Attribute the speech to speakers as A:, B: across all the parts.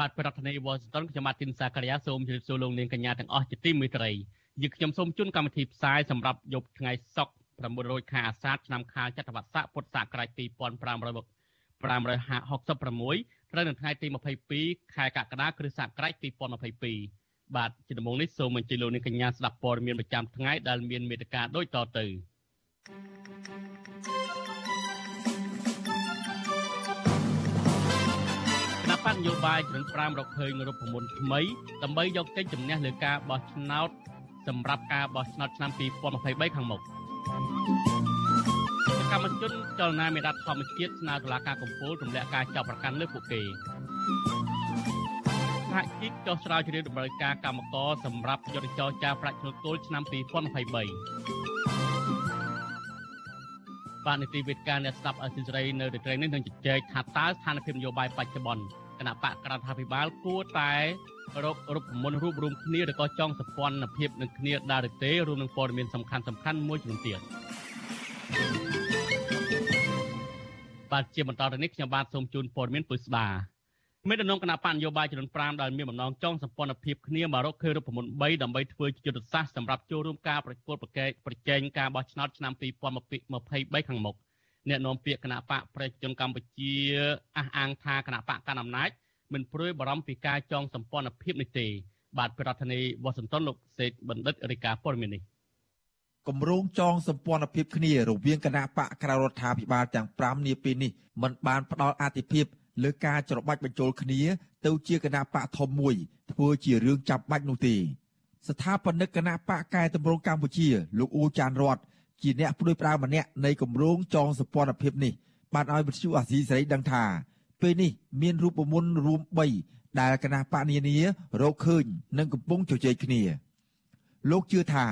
A: បាទប្រធានាធិបតី Washington ខ្ញុំបាទទីនសាករិយាសូមជម្រាបសួរលោកនាងកញ្ញាទាំងអស់ជាទីមេត្រីយើងខ្ញុំសូមជូនកម្មវិធីផ្សាយសម្រាប់យប់ថ្ងៃសុក្រ900ខែអាសាឍឆ្នាំខាលចត្វាស័កពុទ្ធសករាជ2500 566ត្រូវនៅថ្ងៃទី22ខែកក្កដាគ្រិស្តសករាជ2022បាទជាដំបូងនេះសូមអញ្ជើញលោកនាងកញ្ញាស្ដាប់ព័ត៌មានប្រចាំថ្ងៃដែលមានមេត្តាដូចតទៅគណៈ បញ្ញយោបាយចំនួន5រកឃើញរូបមន្តថ្មីដើម្បីយកចេញជំនះលើការបោះឆ្នោតសម្រាប់ការបោះឆ្នោតឆ្នាំ2023ខាងមុខកម្មជនចលនាមេដាធម្មជាតិស្នើតុលាការកំពូលទម្លាក់ការចាប់ប្រកាន់លើពួកគេសហជីពចោះស្រាវជ្រាវដំណើរការកម្មករសម្រាប់យុទ្ធចរចាប្រាក់ឈ្នួលគោលឆ្នាំ2023បាទនីតិវិទ្យាអ្នកស្ដាប់អសិរ័យនៅទីត្រេងនេះនឹងជជែកថាតើស្ថានភាពនយោបាយបច្ចុប្បន្ន គណៈបកក្រដ្ឋាភិបាលគួរតែរករូបមន្តរូបរួមគ្នាឬក៏ចងសម្ព័ន្ធភាពនឹងគ្នាដែរឬទេរួមនឹងព័ត៌មានសំខាន់សំខាន់មួយចំនួនទៀតបាទជាបន្តទៅនេះខ្ញុំបាទសូមជូនព័ត៌មានពុស្ដាមេដឹកនាំគណៈបញ្ញោបាយចំនួន5ដែលមានបំណងចង់សម្ព័ន្ធភាពគ្នាមករកឃើញរូបមន្ត3ដើម្បីធ្វើជាយុទ្ធសាស្ត្រសម្រាប់ចូលរួមការប្រកួតប្រកែកប្រជែងការបោះឆ្នោតឆ្នាំ2023ខាងមុខ អ្នកនាំពាក្យគណៈបកប្រជាជនកម្ពុជាអះអាងថាគណៈបកកណ្ដាលអំណាចមិនព្រួយបារម្ភពីការចងសម្ព័ន្ធភាពនេះទេ បាទប្រធានាធិបតីវ៉ាស៊ីនតោនលោកសេកបណ្ឌិតរាជការព័ត៌មាននេះ
B: គម្រោងចងសម្ព័ន្ធភាពគ្នារវាងគណៈបកក្រៅរដ្ឋាភិបាលទាំង5នាពេលនេះមិនបានផ្ដល់អាទិភាពលើការច្របាច់បញ្ចូលគ្នា ទៅជាគណៈបកធំមួយធ្វើជារឿងចាប់បាច់នោះទេស្ថាបនិកគណៈបកកែតម្រង់កម្ពុជាលោកអ៊ូចានរត ជាអ្នកព្រួយផ្ដើមម្នាក់នៃគម្រោងចងសម្ព័ន្ធភាពនេះបានឲ្យវិទ្យុអាស៊ីសេរីដឹងថា ពេលនេះមានរូបមន្តរួម3ដែលគណៈបកនានារកឃើញនិងកំពុងជជែកគ្នា លោកជឿថា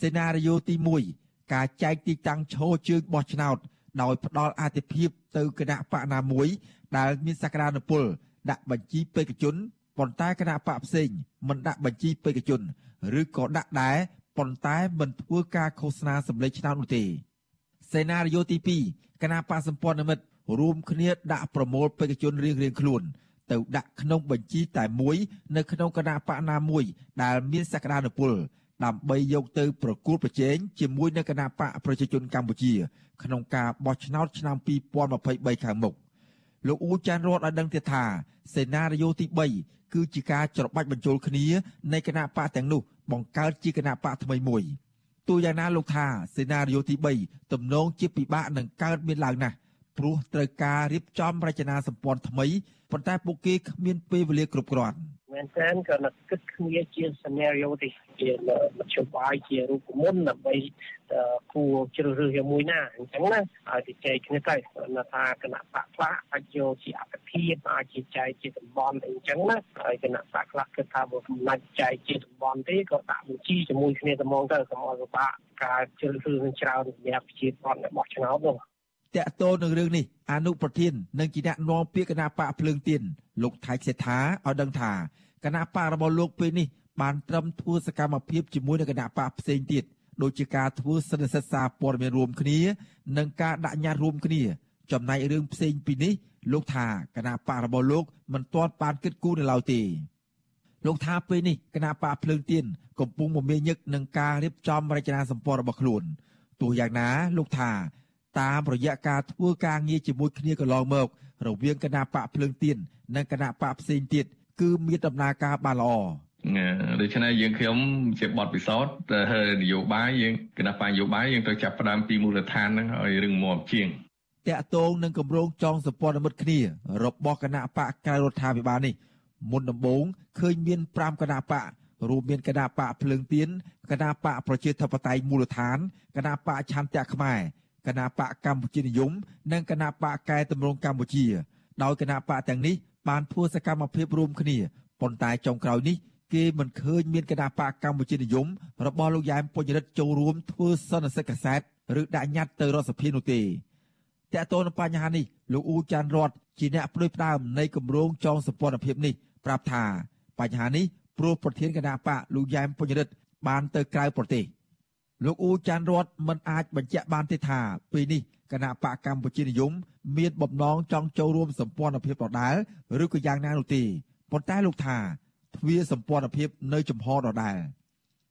B: សេណារីយ៉ូទី1ការចែកទីតាំងឈរជើងបោះឆ្នោតដោយផ្ដល់អាទិភាពទៅគណៈបកណាមួយ ដែលមានសក្តានុពលដាក់បញ្ជីបេក្ខជនប៉ុន្តែគណៈបកផ្សេងមិនដាក់បញ្ជីបេក្ខជន ឬក៏ដាក់ដែរ ប៉ុន្តែមិនធ្វើការឃោសនាសម្លេងឆ្នោតនោះទេសេណារីយ៉ូទី2គណៈបកសម្ព័ន្ធមិត្តរួមគ្នាដាក់ប្រមូលបេក្ខជនរៀងៗខ្លួន ទៅដាក់ក្នុងបញ្ជីតែមួយ នៅក្នុងគណៈបកណាមួយ ដែលមានសក្តានុពលដើម្បីយកទៅប្រគល់ប្រជែងជាមួយនឹងគណៈបកប្រជាជនកម្ពុជា ក្នុងការបោះឆ្នោតឆ្នាំ2023ខាងមុខ លោកអ៊ូចាន់រតឲ្យដឹងទៀតថាសេណារីយ៉ូទី3គឺជាការច្របាច់បញ្ចូលគ្នានៃគណៈបកទាំងនោះបង្កើតជាគណៈបកថ្មីមួយទូយ៉ាងណាលោកថាសេណារីយ៉ូទី3ទំនងជាពិបាកនឹងកើតមានឡើងណាស់ព្រោះត្រូវការរៀបចំរចនាសម្ព័ន្ធថ្មីប៉ុន្តែពួកគេគ្មានពេលវេលាគ្រប់គ្រាន់។
C: មែនតើក៏នឹកគិតគ្នាជា scenario ទេជាមធ្យោបាយជារូបមន្តដើម្បីគួរជ្រើសរើសជាមួយណាអញ្ចឹងណាឲ្យទៅចែកគ្នាទៅនៅថាគណៈបកខ្លះអាចយកជាអតិភិបអាចជាចែកជាតំបន់អីចឹងណាហើយគណៈបកខ្លះគិតថាបើមិនអាចចែកជាតំបន់ទេក៏ដាក់បញ្ជីជាមួយគ្នាទៅមកទៅកុំឲ្យពិបាកការជ្រើសរើសនឹងច្រើនសម្រាប់ប្រជាពលរដ្ឋរបស់ឆ្នោតនោះ
B: តកតោនឹងរឿងនេះអនុប្រធាននិងជាអ្នកនាំពាក្យគណៈបកភ្លើងទៀនលោកថៃសេដ្ឋាឲ្យដឹងថាគណៈបករបស់លោកពេលនេះបានត្រឹមធ្វើសកម្មភាពជាមួយនឹងគណៈបកផ្សេងទៀតដូចជាការធ្វើសន្និសីទសារព័ត៌មានរួមគ្នា និងការដាក់ញត្តិរួមគ្នា ចំណែករឿងផ្សេងពីនេះលោកថាគណៈបករបស់លោកមិនទាន់បានគិតគូរនៅឡើយទេលោកថាពេលនេះគណៈបកភ្លើងទៀនកំពុងមមាញឹកនឹងការរៀបចំរចនាសម្ព័ន្ធរបស់ខ្លួនទោះយ៉ាងណាលោកថា តាមរយៈការធ្វើការងារជាមួយគ្នាកន្លងមក រវាងគណៈបកភ្លើងទៀននិងគណៈបកផ្សេងទៀតគឺមានដំណើរការបានល្អ
D: ដូច្នេះយើងខ្ញុំជាបទពិសោធន៍នយោបាយយើងគណៈបញ្ញយោបាយយើងត្រូវចាប់ផ្ដើមពីមូលដ្ឋានហ្នឹងឲ្យរឹងមាំជាង
B: តាក់ទងនឹងគម្រោងចងសម្ព័ន្ធមិត្តគ្នា របស់គណៈបកក្រៅរដ្ឋាភិបាលនេះមុនដំបូងឃើញមាន5គណៈបករួមមានគណៈបកភ្លើងទៀនគណៈបកប្រជាធិបតេយ្យមូលដ្ឋានគណៈបកឆន្ទៈខ្មែរ គណៈបកកម្ពុជានិយមនិងគណៈបកកែតម្រង់កម្ពុជា ដោយគណៈបកទាំងនេះបានធ្វើសកម្មភាពរួមគ្នាប៉ុន្តែចុងក្រោយនេះគេមិនឃើញមានគណៈបកកម្ពុជានិយមរបស់លោកយ៉ែមពុញរិទ្ធចូលរួមធ្វើសន្និសីទកសែតឬដាក់ញត្តិទៅរដ្ឋសភានោះទេតកតទៅនឹងបញ្ហានេះលោកអ៊ូចាន់រតជាអ្នកផ្ដួយផ្ដើមនៃគម្រោងចងសម្ព័ន្ធភាពនេះប្រាប់ថាបញ្ហានេះព្រោះប្រធានគណៈបកលោកយ៉ែមពុញរិទ្ធបានទៅក្រៅប្រទេស លោកអ៊ូចាន់រតមិនអាចបញ្ជាក់បានទេថាពេលនេះគណៈបកកម្ពុជានិយមមានបំណងចង់ចូលរួមសម្ព័ន្ធភាពដដែលឬក៏យ៉ាងណានោះទេប៉ុន្តែលោកថាទ្វាសម្ព័ន្ធភាពនៅចំហដដែល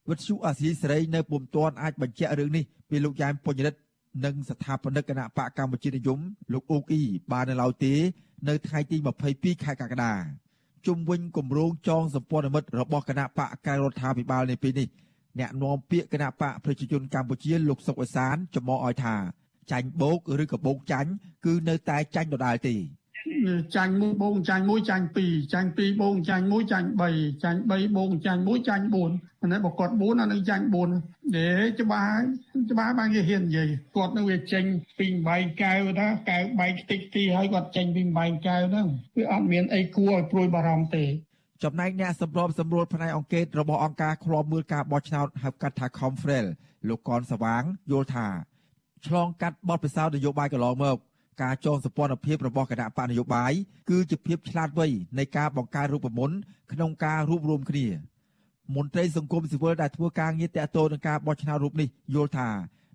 B: វិទ្យុអាស៊ីសេរីនៅពុំទាន់អាចបញ្ជាក់រឿងនេះពីលោកយ៉ែមពុញរិទ្ធនិងស្ថាបនិកគណៈបកកម្ពុជានិយមលោកអ៊ូកអ៊ីបាននៅឡើយទេនៅថ្ងៃទី22ខែកក្កដាជុំវិញគម្រោងចងសម្ព័ន្ធមិត្តរបស់គណៈបកក្រៅរដ្ឋាភិបាលនៅពេលនេះ អ្នកនាំពាក្យគណៈបកប្រជាជនកម្ពុជាលោកសុកអេសានចំអឲ្យថាចាញ់បោកឬក៏បោកចាញ់គឺនៅតែចាញ់ដដែលទេ
E: ចាញ់មួយបងចាញ់មួយចាញ់ពីរចាញ់ពីរបងចាញ់មួយចាញ់3ចាញ់3បងចាញ់មួយចាញ់4អានេះបើគាត់4អានឹងចាញ់4ទេច្បាស់ច្បាស់បានគេហ៊ាននិយាយគាត់នឹងវាចេញពីបែងកែវថាកែវបែងខ្ទេចទីហើយគាត់ចេញពីបែងកែវហ្នឹងវាអត់មានអីគួរឲ្យព្រួយបារម្ភទេ
B: ចំណែកអ្នកសម្របសម្រួលផ្នែកអង្គការរបស់អង្គការឃ្លាំមើលការបោះឆ្នោតហៅកាត់ថា Confrel លោកកនសវាងយល់ថាឆ្លងកាត់បទពិសោធន៍នយោបាយកន្លងមកការចងសម្ព័ន្ធភាពរបស់គណៈបកនយោបាយគឺជាភាពឆ្លាតវៃនៃការបង្កើតរូបមន្តក្នុងការរួបរวมគ្នាមន្ត្រីសង្គមស៊ីវិលដែលធ្វើការងារតាក់ទងនឹងការបោះឆ្នោតរូបនេះយល់ថា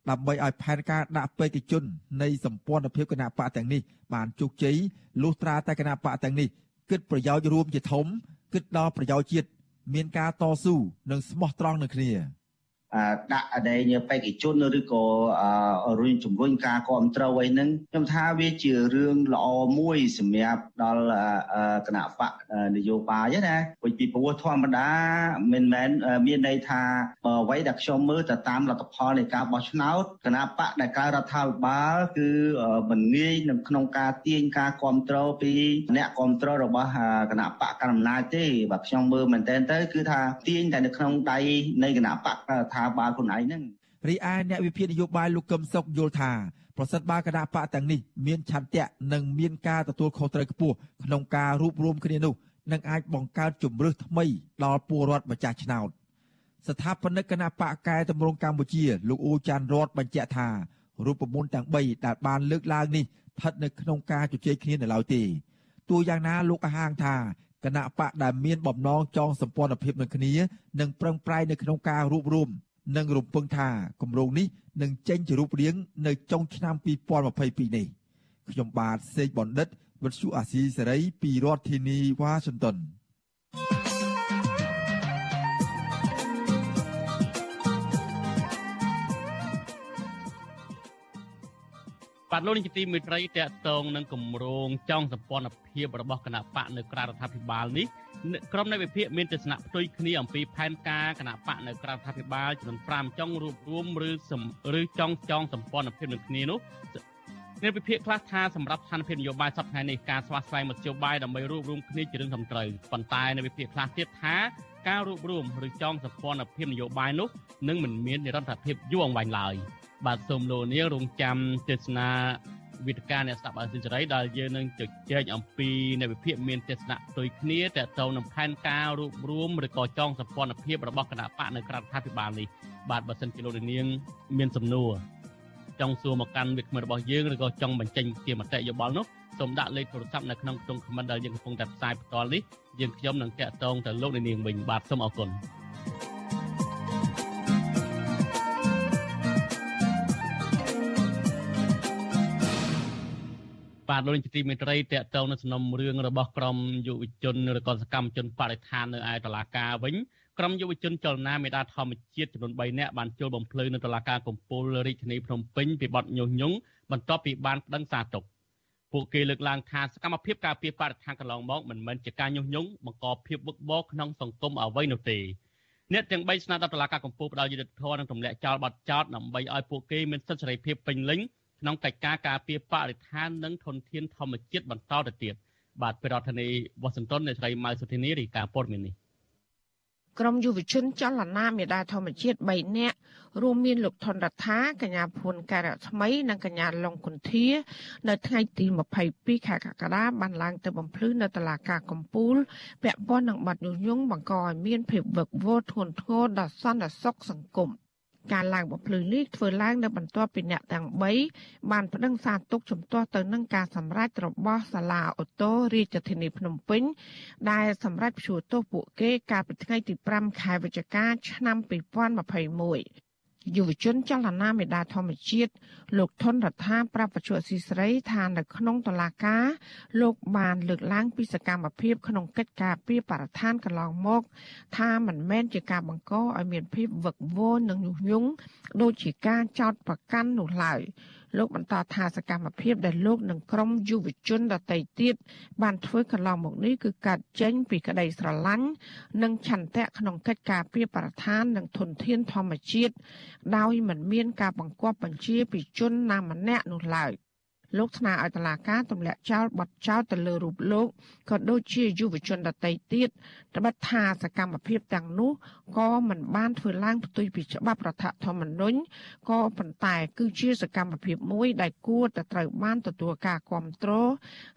B: ដើម្បីឲ្យផែនការដាក់បេក្ខជននៃសម្ព័ន្ធភាពគណៈបកទាំងនេះបានជោគជ័យលុះត្រាតែគណៈបកទាំងនេះគិតប្រយោជន៍រួមជាធំ គិតដល់ប្រយោជន៍ជាតិមានការតស៊ូនិងស្មោះត្រង់នឹងគ្នា។
F: ដាក់អដែងបេក្ខជនឬក៏រុញជំរុញការគ្រប់គ្រងអីហ្នឹងខ្ញុំថាវាជារឿងល្អមួយសម្រាប់ដល់គណៈបកនយោបាយណាពីព្រោះធម្មតាមិនមែនមានន័យថាបើអ្វីដែលខ្ញុំមើលទៅតាមលទ្ធផលនៃការបោះឆ្នោតគណៈបកដែលកើតរដ្ឋាភិបាលគឺមិនងាយនៅក្នុងការទាញការគ្រប់គ្រងពីអ្នកគ្រប់គ្រងរបស់គណៈបកកណ្ដាលអំណាចទេបាទខ្ញុំមើលមែនតើទៅគឺថាទាញតែនៅក្នុងដៃនៃគណៈបកថាបាលខ្លួនឯងហ្នឹង
B: រីឯអ្នកវិភាគនយោបាយលោកកឹមសុខយល់ថាប្រសិទ្ធបើគណៈបកទាំងនេះមានឆន្ទៈនិងមានការទទួលខុសត្រូវខ្ពស់ក្នុងការរួបរวมគ្នានោះនឹងអាចបង្កើតជំរឹះថ្មីដល់ពលរដ្ឋម្ចាស់ឆ្នោតស្ថាបនិកគណៈបកកែតម្រង់កម្ពុជាលោកអ៊ូចាន់រតបញ្ជាក់ថារូបមន្តទាំង3ដែលបានលើកឡើងនេះស្ថិតនៅក្នុងការជជែកគ្នានៅឡើយទេទោះយ៉ាងណាលោកអះអាងថាគណៈបកដែលមានបំណងចងសម្ព័ន្ធភាពនឹងគ្នានឹងប្រឹងប្រែងនៅក្នុងការរួបរวม និងរំពឹងថាគម្រោងនេះនឹងចេញជារូបរាងនៅចុងឆ្នាំ2022នេះខ្ញុំបាទសេកបណ្ឌិតវិទ្យុអាស៊ីសេរីពីរដ្ឋធានីវ៉ាស៊ីនតោន
A: បាទលោកនាយកទីមេត្រីតកតងនឹងគម្រោងចောင်းសម្ព័ន្ធភាពរបស់គណៈបកនៅក្រៅរដ្ឋាភិបាលនេះក្រុមនៃវិភាគមានទស្សនៈផ្ទុយគ្នាអំពីផែនការគណៈបកនៅក្រៅរដ្ឋាភិបាលចំនួន5ចុងរួមរួមឬឬចង់ចောင်းសម្ព័ន្ធភាពនឹងគ្នានោះមានវិភាគខ្លះថាសម្រាប់ស្ថានភាពនយោបាយសប្តាហ៍នេះការស្វាស្វែងមធ្យោបាយដើម្បីរួមរុំគ្នាជារឿងសំត្រូវប៉ុន្តែនៅវិភាគខ្លះទៀតថាការរួមរុំឬចောင်းសម្ព័ន្ធភាពនយោបាយនោះនឹងមិនមាននិរន្តរភាពយូរអង្វែងឡើយ។ បាទសូមលោកនាងរងចាំទេសនាវិទ្យាអ្នកស្ដាប់អសិរ័យដែលយើងនឹងជជែកអំពីនៃវិភាគមានទស្សនៈផ្ទុយគ្នាតទៅនឹងផែនការរួបរวมឬក៏ចងសម្ព័ន្ធភាពរបស់គណៈបកនៅក្រៅរដ្ឋាភិបាលនេះបាទបើសិនជាលោកនាង មានសំណួរចង់សួរមកកាន់វិក្កាមរបស់យើងឬក៏ចង់បញ្ចេញជាមតិយោបល់នោះសូមដាក់លេខទូរស័ព្ទនៅក្នុងខ្ទង់ comment ដែលយើងកំពុងតែផ្សាយផ្ទាល់នេះយើងខ្ញុំនឹងតាក់ទងទៅលោកនាងវិញបាទសូមអរគុណ បាទលោកនាយកទីមេត្រីតកតងនៅសំណុំរឿងរបស់ក្រមយុវជនឬក៏សកម្មជនបរិស្ថាននៅឯតុលាការវិញក្រមយុវជនចលនាមេដាធម្មជាតិចំនួន3នាក់បានចូលបំភ្លឺនៅតុលាការកំពូលរាជធានីភ្នំពេញពីបទញុះញង់បន្ទាប់ពីបានប្តឹងសារទុកពួកគេលើកឡើងថាសកម្មភាពការពារបរិស្ថានកន្លងមកមិនមែនជាការញុះញង់បង្កភាពវឹកវរក្នុងសង្គមអ្វីនោះទេអ្នកទាំង3ស្នើដល់តុលាការកំពូលផ្ដល់យុត្តិធម៌និងទម្លាក់ចោលបទចោទដើម្បីឲ្យពួកគេមានសិទ្ធិសេរីភាពពេញលេញ ក្នុងកិច្ចការការពារបរិស្ថាននិងធនធានធម្មជាតិបន្តទៅទៀតបាទពីរដ្ឋធានីវ៉ាស៊ីនតោនអ្នកស្រីម៉ៅសុធីនីរាយការណ៍ព័ត៌មាននេះ
G: ក្រុមយុវជនចលនាមេដាធម្មជាតិ3នាក់រួមមានលោកថនរដ្ឋាកញ្ញាភួនការៈថ្មីនិងកញ្ញាឡុងគុន្ធា នៅថ្ងៃទី22ខែកក្កដាបានឡើងទៅបំភ្លឺនៅតុលាការកំពូលពាក់ព័ន្ធនឹងបទញុះញង់បង្កឲ្យមានភាពវឹកវរធ្ងន់ធ្ងរដល់សន្តិសុខសង្គម ការឡើងបំភ្លឺនេះធ្វើឡើងនៅបន្ទាប់ពីអ្នកទាំង3បានប្តឹងសារទុកជំទាស់ទៅនឹងការសម្រេចរបស់សាលាអូតូរាជធានីភ្នំពេញ ដែលសម្រេចព្យួរទោសពួកគេកាលពីថ្ងៃទី5ខែវិច្ឆិកាឆ្នាំ2021 យុវជនចលនាមេដាធម្មជាតិលោកថនរដ្ឋាប្រាប់បច្ចុប្បន្នស៊ីស្រីថានៅក្នុងតុលាការ លោកបានលើកឡើងពីសកម្មភាពក្នុងកិច្ចការពីបរិស្ថានកន្លងមក ថាមិនមែនជាការបង្កឲ្យមានភាពវឹកវរនិងញុះញង់ដូចជាការចោទប្រកាន់នោះឡើយ លោកបន្តថាសកម្មភាពដែលលោកនិងក្រុមយុវជនដទៃទៀតបានធ្វើកន្លងមកនេះគឺកាត់ចេញពីក្តីស្រឡាញ់និងឆន្ទៈក្នុងកិច្ចការពីបរិស្ថាននិងធនធានធម្មជាតិដោយមិនមានការបង្គាប់បញ្ជាពីជនណាម្នាក់នោះឡើយ លោកស្នើឲ្យតុលាការទម្លាក់ចោលបទចោទទៅលើរូបលោកក៏ដូចជាយុវជនដទៃទៀតត្បិតថាសកម្មភាពទាំងនោះក៏មិនបានធ្វើឡើងផ្ទុយពីច្បាប់រដ្ឋធម្មនុញ្ញក៏ប៉ុន្តែគឺជាសកម្មភាពមួយដែលគួរតែត្រូវបានទទួលការគ្រប់គ្រង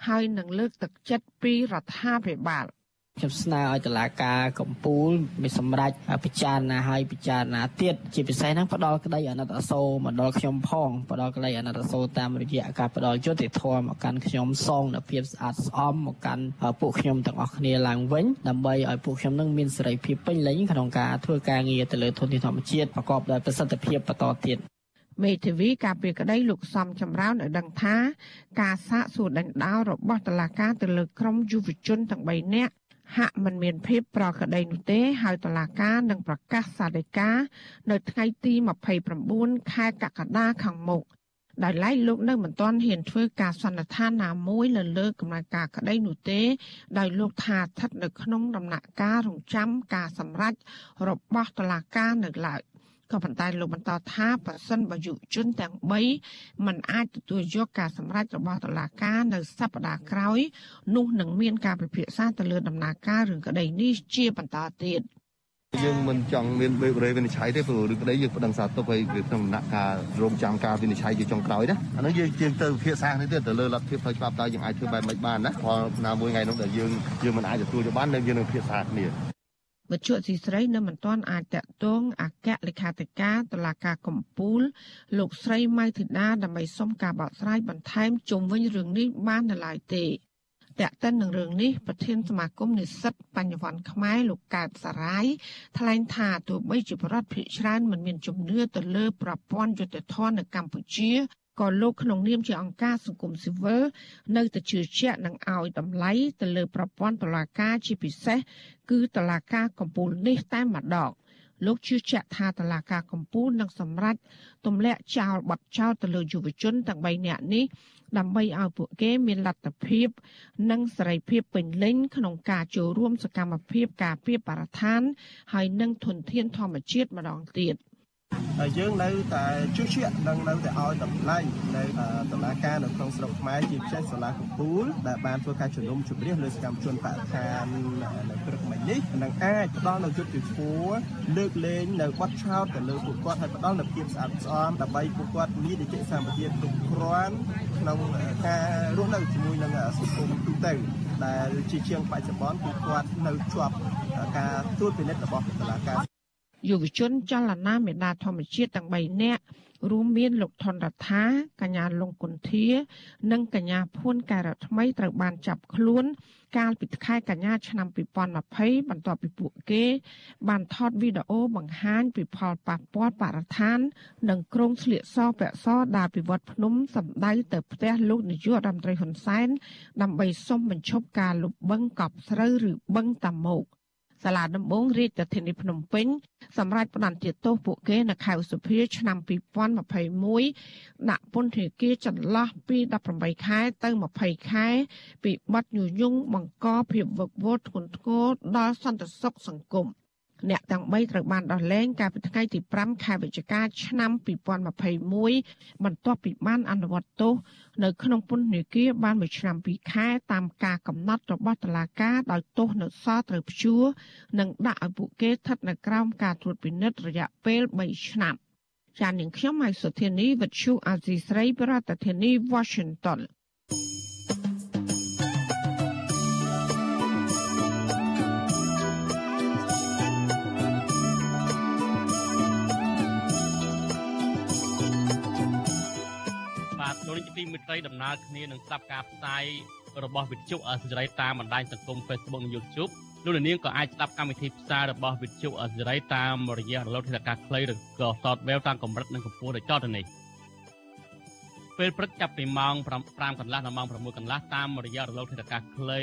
G: ហើយនឹងលើកទឹកចិត្តពីរដ្ឋាភិបាល
H: ខ្ញុំស្នើឲ្យតុលាការកំពូលមានសម្រេចពិចារណាឲ្យពិចារណាទៀតជាពិសេសហ្នឹងផ្ដល់ក្តីអាណិតអាសូរមកដល់ខ្ញុំផងផ្ដល់ក្តីអាណិតអាសូរតាមរយៈការផ្ដល់យុត្តិធម៌មកកាន់ខ្ញុំសងនូវភាពស្អាតស្អំមកកាន់ពួកខ្ញុំទាំងអស់គ្នាឡើងវិញដើម្បីឲ្យពួកខ្ញុំនឹងមានសេរីភាពពេញលេញក្នុងការធ្វើការងារទៅលើធនធានធម្មជាតិប្រកបដោយប្រសិទ្ធភាពបន្តទៀត
G: មេធាវីការពីក្តីលោកសំចម្រើនឲ្យដឹងថា ការសាកសួរដេញដោលរបស់តុលាការទៅលើក្រុមយុវជនទាំង3នាក់ ហាក់មិនមានភាពប្រក្រតីនោះទេហើយតុលាការនឹងប្រកាសសាលដីកានៅថ្ងៃទី29ខែកក្កដាខាងមុខដោយឡែកលោកនៅមិនទាន់ហ៊ានធ្វើការសន្និដ្ឋានណាមួយលើលើកំណត់ការក្តីនោះទេ ដោយលោកថាស្ថិតនៅក្នុងដំណាក់កាលរងចាំការសម្រេចរបស់តុលាការនៅឡើយ។ ក៏ប៉ុន្តែលោកបន្តថាប្រសិនបើយុវជនទាំង3មិនអាចទទួលយកការសម្រេចរបស់តុលាការនៅសប្តាហ៍ក្រោយ នោះនឹងមានការពិភាក្សាទៅលើដំណើរការរឿងក្តីនេះជាបន្តទៀត
I: យើងមិនចង់មានបេបរេវិនិច្ឆ័យទេព្រោះឬក្តីយើងប្តឹងសារទុកឲ្យវាក្នុងដំណាក់កាលរងចាំការវិនិច្ឆ័យជាចុងក្រោយណាអានោះយើងជាងទៅវិភាសានេះទៀតទៅលើលទ្ធភាពផ្លូវច្បាប់តើយើងអាចធ្វើបែបម៉េចបានណាព្រោះណាមួយថ្ងៃនោះដែលយើងយើងមិនអាចទទួលយកបាននៅយើងនឹងវិភាសាគ្នា
G: វត្ថុស៊ីស្រីនៅមិនទាន់អាចតាក់ទងអគ្គលេខាធិការតុលាការកំពូល លោកស្រីម៉ៅធីតាដើម្បីសុំការបកស្រាយបន្ថែមជុំវិញរឿងនេះបាននៅឡើយទេតាក់ទិននឹងរឿងនេះប្រធានសមាគមនិស្សិតបញ្ញវន្តខ្មែរលោកកើតសារាយថ្លែងថាទោះបីជាប្រដ្ឋភិកច្រើនមិនមានជំនឿទៅលើប្រព័ន្ធយុត្តិធម៌នៅកម្ពុជា ក៏លោកក្នុងនាមជាអង្គការសង្គមស៊ីវិលនៅតែជឿជាក់នឹងឲ្យតម្លៃទៅលើប្រព័ន្ធតុលាការជាពិសេសគឺតុលាការកំពូលនេះតែម្ដងលោកជឿជាក់ថាតុលាការកំពូលនឹងសម្រេចទម្លាក់ចោលបទចោលទៅលើយុវជនទាំង3នាក់នេះដើម្បីឲ្យពួកគេមានលទ្ធភាព និងសេរីភាពពេញលេញក្នុងការចូលរួមសកម្មភាពការពារបរិស្ថាន ហើយនិងធនធានធម្មជាតិម្ដងទៀត។
J: ហើយយើងនៅតែជឿជាក់និងនៅតែឲ្យតម្លៃនៅតឡាការនៅក្នុងស្រុកខ្មែរជាពិសេសសាលាកំពូលដែលបានធ្វើការជំនុំជម្រះលើសកម្មជនបរិស្ថាននៅព្រឹកមិញនេះនឹងអាចផ្ដល់នូវយុទ្ធធម៌លើកលែងនៅបទឆោតទៅលើពួកគាត់ឲ្យផ្ដល់នូវភាពស្អាតស្អំដើម្បីពួកគាត់មាននីតិសម្បត្តិគ្រប់គ្រាន់ក្នុងការរស់នៅជាមួយនឹងសង្គមទូទៅដែលជាជាងបច្ចុប្បន្នគឺគាត់នៅជាប់ការត្រួតពិនិត្យរបស់តុលាការ
G: យុវជនចលនាមេដាធម្មជាតិទាំង3នាក់រួមមានលោកថនរដ្ឋាកញ្ញាលងគុន្ធា និងកញ្ញាភួនការ៉ាថ្មីត្រូវបានចាប់ខ្លួន កាលពីខែកញ្ញាឆ្នាំ2020បន្ទាប់ពីពួកគេ បានថតវីដេអូបង្ហាញពីផលប៉ះពាល់បរិស្ថាន និងក្រុងស្លៀកសពាក់សដើរពីវត្តភ្នំសម្ដៅទៅផ្ទះលោកនាយករដ្ឋមន្ត្រីហ៊ុនសែនដើម្បីសុំបញ្ឈប់ការលុបបង្កប់ស្រូវឬបឹងតាម៉ោក សាលាដំបងរាជធានីភ្នំពេញសម្រាប់ផ្តន្ទាទោសពួកគេនៅខែឧសភាឆ្នាំ2021ដាក់ពន្ធនាគារចន្លោះពី18ខែទៅ20ខែ ពីបទញុយញងបង្កភាពវឹកវរធ្ងន់ធ្ងរដល់សន្តិសុខសង្គម អ្នកទាំង3ត្រូវបានដោះលែងកាលពីថ្ងៃទី5ខែវិច្ឆិកាឆ្នាំ2021បន្ទាប់ពីបានអនុវត្តទោសនៅក្នុងពន្ធនាគារបានមួយឆ្នាំ2ខែតាមការកំណត់របស់តុលាការដោយទោសនៅសល់ត្រូវព្យួរនិងដាក់ឲ្យពួកគេស្ថិតនៅក្រោមការត្រួតពិនិត្យរយៈពេល3ឆ្នាំចាននាងខ្ញុំហៃសុធានីវិទ្យុអាស៊ីស្រីប្រធានាធិបតី Washington
A: លោកនាយកទីមេត្រីដំណើរគ្នានឹងស្ដាប់ការផ្សាយរបស់វិទ្យុអសិរ័យតាមបណ្ដាញសង្គម Facebook និង YouTube លោកនាងក៏អាចស្ដាប់កម្មវិធីផ្សាយរបស់វិទ្យុអសិរ័យតាមរយៈរលកធាតុអាកាសខ្លីឬក៏ Shortwave តាមកម្រិតនិងកម្ពស់ដូចតទៅនេះពេលព្រឹកចាប់ពីម៉ោង5កន្លះដល់ម៉ោង6កន្លះតាមរយៈរលកធាតុអាកាសខ្លី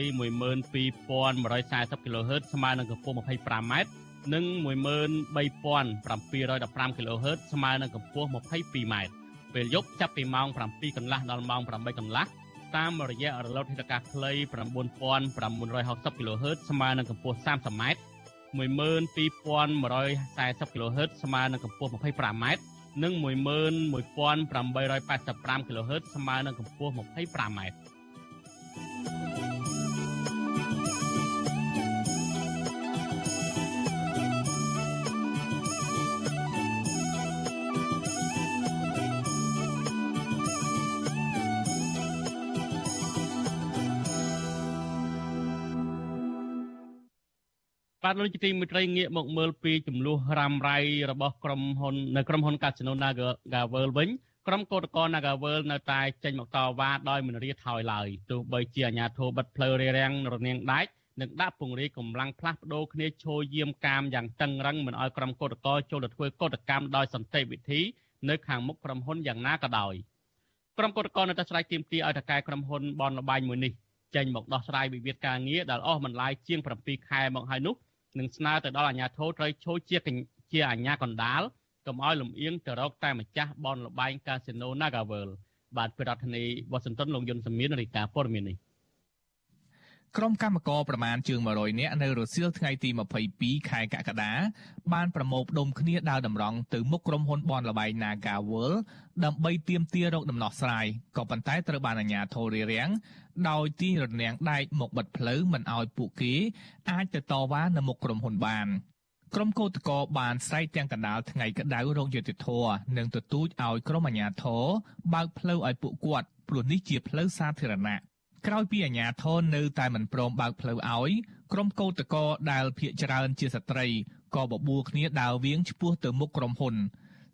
A: 12140 kHz ស្មើនឹងកម្ពស់ 25m និង13715 kHz ស្មើនឹងកម្ពស់ 22m ពេលយប់ចាប់ពីម៉ោង7កន្លះដល់ម៉ោង8កន្លះតាមរយៈរលកធាតុអាកាសខ្លី9960 kHz ស្មើនឹងកម្ពស់ 30m 12140 kHz ស្មើនឹងកម្ពស់ 25m និង11885 kHz ស្មើនឹងកម្ពស់ 25m បាទលោកជាទីមេត្រីងាកមកមើលពីចំនួនរ៉ាំរ៉ៃរបស់ក្រុមហ៊ុននៅក្រុមហ៊ុន Casino Naga World វិញក្រុមកោតក្រ Naga World នៅតែចេញមកតវ៉ាដោយមិនរាថយឡើយទោះបីជាអាជ្ញាធរបិទផ្លូវរារាំងរនាងដាច់និងដាក់ពង្រាយកម្លាំងផ្លាស់ប្ដូរគ្នាឈរយាមកាមយ៉ាងតឹងរឹងមិនឲ្យក្រុមកោតក្រចូលទៅធ្វើកោតកម្មដោយសន្តិវិធីនៅខាងមុខក្រុមហ៊ុនយ៉ាងណាក៏ដោយក្រុមកោតក្រនៅតែស្រែកទាមទារឲ្យតកែក្រុមហ៊ុនបនលបែងមួយនេះចេញមកដោះស្រាយវិវាទការងារដែលអស់បន្លាយជាង7ខែមកហើយនោះ និងស្នើទៅដល់អាជ្ញាធរត្រូវចូលជាជាអាជ្ញាកណ្ដាលកុំឲ្យលំអៀងទៅរកតែម្ចាស់បនលបែងកាស៊ីណូ Nagavel បាទប្រធានាធិបតីវ៉ាស៊ីនតោនលោកយុនសមៀនរាយការណ៍ព័ត៌មាននេះ
K: ក្រុមកម្មករប្រមាណជាង100នាក់នៅរសៀលថ្ងៃទី22ខែកក្កដាបានប្រមូលផ្ដុំគ្នាដើរតម្រង់ទៅមុខក្រុមហ៊ុនបនលបែង Naga World ដើម្បីទាមទាររកដំណោះស្រាយក៏ប៉ុន្តែត្រូវបានអាជ្ញាធររារាំងដោយទាញរនាំងដែកមកបិទផ្លូវមិនឲ្យពួកគេ អាចទៅតវ៉ានៅមុខក្រុមហ៊ុនបានក្រុមកោតក្របានស្រែកទាំងកណ្ដាលថ្ងៃក្តៅរោគយុតិធធនិងទទូចឲ្យក្រុមអាជ្ញាធរបើកផ្លូវឲ្យពួកគាត់ព្រោះនេះជាផ្លូវសាធារណៈ ក្រោយពីអាជ្ញាធរនៅតែមិនព្រមបើកផ្លូវឲ្យក្រុមកោតក្រដែលភៀកច្រើនជាស្ត្រីក៏បបួលគ្នាដើរវៀងឆ្ពោះទៅមុខក្រុមហ៊ុន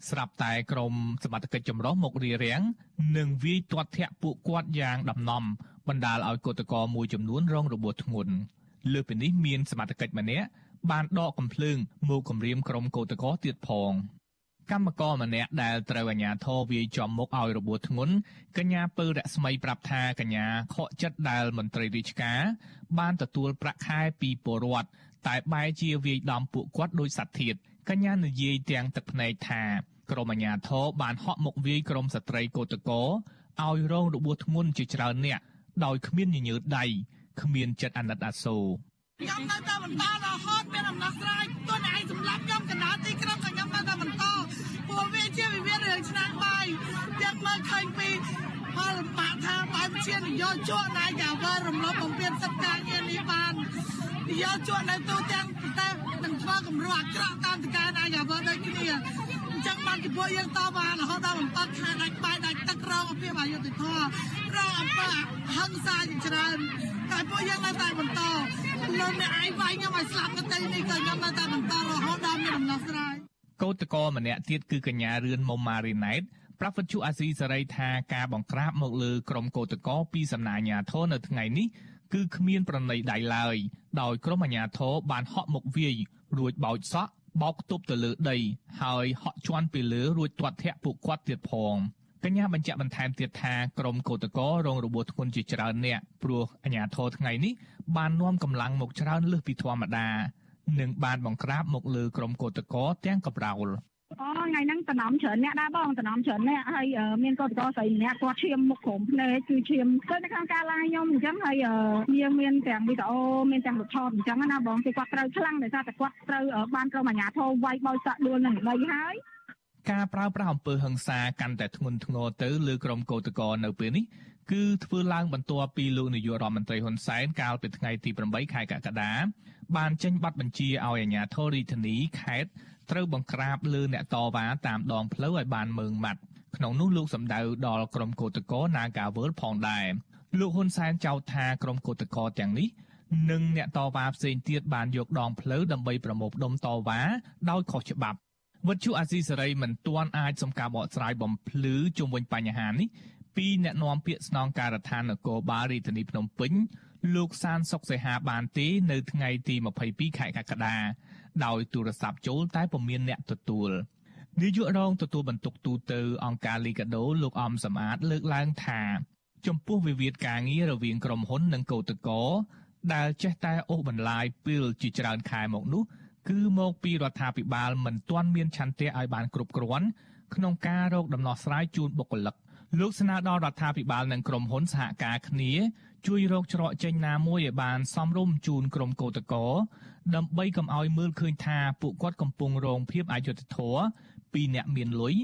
K: ស្រាប់តែក្រុមសមត្ថកិច្ចចម្រុះមករារាំងនិងវាយទាត់ធាក់ពួកគាត់យ៉ាងដំណំបណ្ដាលឲ្យកោតក្រមួយចំនួនរងរបួសធ្ងន់លើពីនេះមានសមត្ថកិច្ចម្នាក់បានដកកំភ្លើងមកគម្រាមក្រុមកោតក្រទៀតផង កម្មករម្នាក់ដែលត្រូវអាជ្ញាធរវាយចំមុខឲ្យរបួសធ្ងន់កញ្ញាពៅរស្មីប្រាប់ថាកញ្ញាខកចិត្តដែលមន្ត្រីរាជការបានទទួលប្រាក់ខែពីពលរដ្ឋតែបែរជាវាយដំពួកគាត់ដោយសត្វធាតកញ្ញានិយាយទាំងទឹកភ្នែកថាក្រុមអាជ្ញាធរបានហក់មកវាយក្រុមស្ត្រីកោតក្រឲ្យរងរបួសធ្ងន់ជាច្រើនអ្នកដោយគ្មានញញើតដៃគ្មានចិត្តអាណិតអាសូរ
L: ខ្ញុំនៅតែបន្តរហូតមានអំណោះស្រាយទោះតែឯងសម្លាប់ខ្ញុំកណ្ដាលទីក្រុងក៏ខ្ញុំនៅតែបន្តពួកវាជាវិវាទរឿងឆ្នាំបាយទាំងមើលឃើញពីផលបាក់ថាបែបជានយោជកណៃកាវើរំលោភបំពានសិទ្ធិការងារនេះបាននយោជកនៅទូទាំងប្រទេសនឹងធ្វើគម្រោះអាក្រក់តាមតការណៃកាវើដូចគ្នាអញ្ចឹងបានពីពួកយើងតបបានរហូតដល់7ខែដាច់បាយដាច់ទឹករងអំពីអយុធធម៌រងអំពើហិង្សាជាច្រើន តែពួកយើងនៅតែបន្តលើអ្នកឯងវាយខ្ញុំឲ្យស្លាប់ទៅនេះក៏ខ្ញុំនៅតែបន្តរហូតដល់មានដំណោះស្រាយកោ
K: តក្រម្នាក់ទៀតគឺកញ្ញារឿនមុំម៉ារីណែតប្រាប់វិទ្យុអាស៊ីសេរីថាការបង្ក្រាបមកលើក្រុមកោតក្រពីសំណាញ់អាញាធរនៅថ្ងៃនេះគឺគ្មានប្រណីដៃឡើយដោយក្រុមអាញាធរបានហក់មកវាយរួចបោចសក់បោកទប់ទៅលើដី ហើយហក់ជន់ពីលើរួចទាត់ធាក់ពួកគាត់ទៀតផង កញ្ញាបញ្ជាក់បន្ថែមទៀតថាក្រុមកោតក្ររងរបួសធ្ងន់ជាច្រើនអ្នកព្រោះអាញាធរថ្ងៃនេះបាននាំកម្លាំងមកច្រើនលើសពីធម្មតានិងបានបង្ក្រាបមកលើក្រុមកោតក្រទាំងកប្រោល
M: អូថ្ងៃហ្នឹងតំណំច្រើនអ្នកដែរបងតំណំច្រើនអ្នកហើយមានកោតកោស្រីម្នាក់គាត់ឈាមមុខក្រុមភ្នែកគឺឈាមទៅនៅក្នុងការឡាយខ្ញុំអញ្ចឹងហើយយើងមានទាំងវីដេអូមានទាំងរូបថតអញ្ចឹងណាបងគឺគាត់ត្រូវខ្លាំងដោយសារតែគាត់ត្រូវបានក្រុមអាជ្ញាធរវាយបោយសាក់ដួលនឹងដីហើយ
K: ការប្រើប្រាស់អំពើហិង្សាកាន់តែធ្ងន់ធ្ងរទៅលើក្រុមកោតក្រនៅពេលនេះគឺធ្វើឡើងបន្ទាប់ពីលោកនាយករដ្ឋមន្ត្រីហ៊ុនសែនកាលពីថ្ងៃទី8ខែកក្កដាបានចេញប័ណ្ណបញ្ជាឲ្យអាជ្ញាធររាជធានីខេត្តត្រូវបង្ក្រាបលើអ្នកតវ៉ាតាមដងផ្លូវឲ្យបានម៉ឺងម៉ាត់ក្នុងនោះលោកសម្ដៅដល់ក្រុមកោតក្រ Nagawal ផងដែរលោកហ៊ុនសែនចោទថាក្រុមកោតក្រទាំងនេះនិងអ្នកតវ៉ាផ្សេងទៀតបានយកដងផ្លូវដើម្បីប្រមូលផ្ដុំតវ៉ាដោយខុសច្បាប់ វិទ្យុអាស៊ីសេរីមិនទាន់អាចសំការបកស្រាយបំភ្លឺជុំវិញបញ្ហានេះពីអ្នកនាំពាក្យស្នងការដ្ឋាននគរបាលរាជធានីភ្នំពេញលោកសានសុកសីហាបានទេនៅថ្ងៃទី22ខែកក្កដាដោយទូរស័ព្ទចូលតែពុំមានអ្នកទទួលនាយករងទទួលបន្ទុកទូតអង្គការលីកាដូលោកអំសំអាតលើកឡើងថាចំពោះវិវាទការងាររវាងក្រុមហ៊ុននិងកោតក្រដែលចេះតែអូសបន្លាយពេលជាច្រើនខែមកនោះ គឺមកពីរដ្ឋាភិបាលមិនទាន់មានឆន្ទៈឲ្យបានគ្រប់គ្រាន់ក្នុងការរកដំណោះស្រាយជូនបុគ្គលិកលោកស្នើដល់រដ្ឋាភិបាលនិងក្រុមហ៊ុនសហការគ្នាជួយរកច្រកចេញណាមួយឲ្យបានសមរម្យជូនក្រុមកោតក្រដើម្បីកុំឲ្យមើលឃើញថាពួកគាត់កំពុងរងភាពអយុត្តិធម៌ពីអ្នកមានលុយ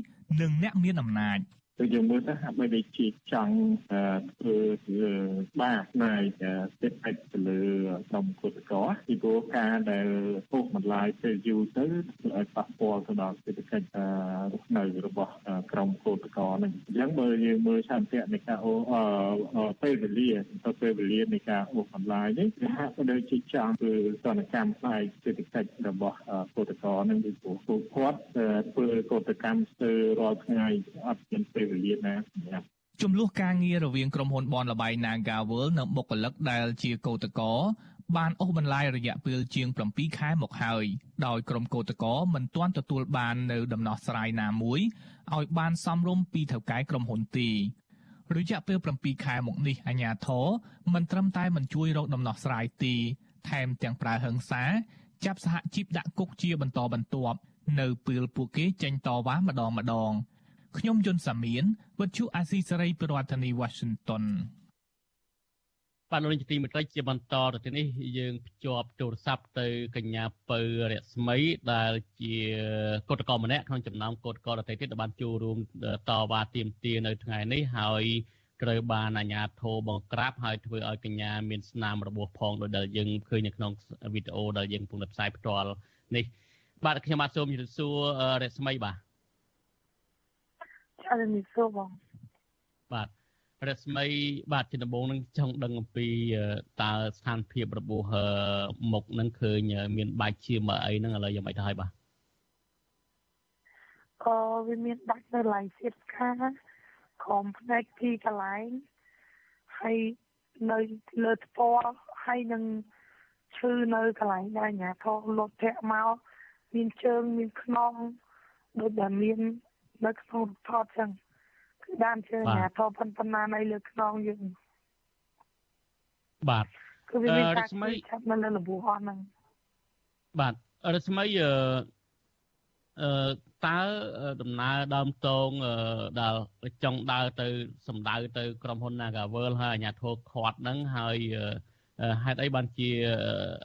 K: និងអ្នកមានអំណាច។
N: គឺយើងមើលទៅហាក់បីដូចជាចង់ធ្វើបាបផ្នែកសេដ្ឋកិច្ចទៅលើក្រុមគឧតកោពីព្រោះការដែលពុកបន្លាយទៅយូរទៅធ្វើឲ្យប៉ះពាល់ទៅដល់សេដ្ឋកិច្ចរស់នៅរបស់ក្រុមគឧតកោនឹងអញ្ចឹងបើយើងមើលឆន្ទៈនៃការអូពេលវេលាទៅពេលវេលានៃការអូសបន្លាយនេះវាហាក់បីដូចជាចង់ធ្វើសនកម្មផ្នែកសេដ្ឋកិច្ចរបស់គឧតកោនឹងពីព្រោះពួកគាត់ធ្វើកោតកម្មស្ទើររាល់ថ្ងៃអត់មានពេលវេលាណាសម្រាប់
K: ចំនួនការងាររវាងក្រុមហ៊ុនបនលបៃ Nagawal និងបុគ្គលិកដែលជាកោតកោបានអូសបន្លាយរយៈពេលជាង7ខែមកហើយដោយក្រុមកោតកោមិនទាន់ទទួលបាននៅដំណោះស្រាយណាមួយឲ្យបានសមរម្យពីថៅកែក្រុមហ៊ុនទីរយៈពេល7ខែមកនេះអាជ្ញាធរមិនត្រឹមតែមិនជួយរកដំណោះស្រាយទី ថែមទាំងប្រើហិង្សាចាប់សហជីពដាក់គុកជាបន្តបន្ទាប់នៅពេលពួកគេចេញតវ៉ាម្ដងម្ដង ខ្ញុំយុនសាមៀនវិទ្យុអាស៊ីសេរីប្រធានាធិបតី Washington
A: បាទលោកនាយកទីមេត្រីជាបន្តទៅទីនេះយើងភ្ជាប់ទូរស័ព្ទទៅកញ្ញាពៅរស្មីដែលជាកោតកម្នាក់ក្នុងចំណោមកោតកដទៃទៀតដែលបានចូលរួមតវ៉ាទាមទារនៅថ្ងៃនេះហើយត្រូវបានអាជ្ញាធរបង្ក្រាបហើយធ្វើឲ្យកញ្ញាមានស្នាមរបួសផងដោយដែលយើងឃើញនៅក្នុងវីដេអូដែលយើងកំពុងតែផ្សាយផ្ទាល់នេះបាទខ្ញុំបាទសូមជម្រាបសួររស្មីបាទ
O: អរមីសូបង
A: បាទរស្មីបាទជាដំបូងនឹងចង់ដឹងអំពីតើស្ថានភាពរបួសមុខនឹងឃើញមានបាច់ជាមកអីហ្នឹងឥឡូវយ៉ាងម៉េចទៅហើយបាទ
O: ក៏វាមានដាច់នៅឡៃសៀតខាក្រុមផ្នែកពីកន្លែងហើយនៅលើថ្ពាល់ហើយនឹងឈឺនៅកន្លែងដែលអាញាធរលត់ធាក់មកមានជើងមានខ្នងដូចតែមាន នៅក្នុងថតចឹងគឺបានជើងអាធប៉ុណ្ប៉ុណ្ណានៅលើខ្នងយើង
A: បាទ
O: គឺវាមានការចាប់នៅលើលបួសអស់ហ្នឹង
A: បាទរស្មីអឺអឺតើដំណើរដើមតងដែលចង់ដើរទៅ សម្ដៅទៅ ក្រុមហ៊ុន Nagavel ហើយអាជ្ញាធរខាត់ហ្នឹងហើយ ហេតុអីបានជា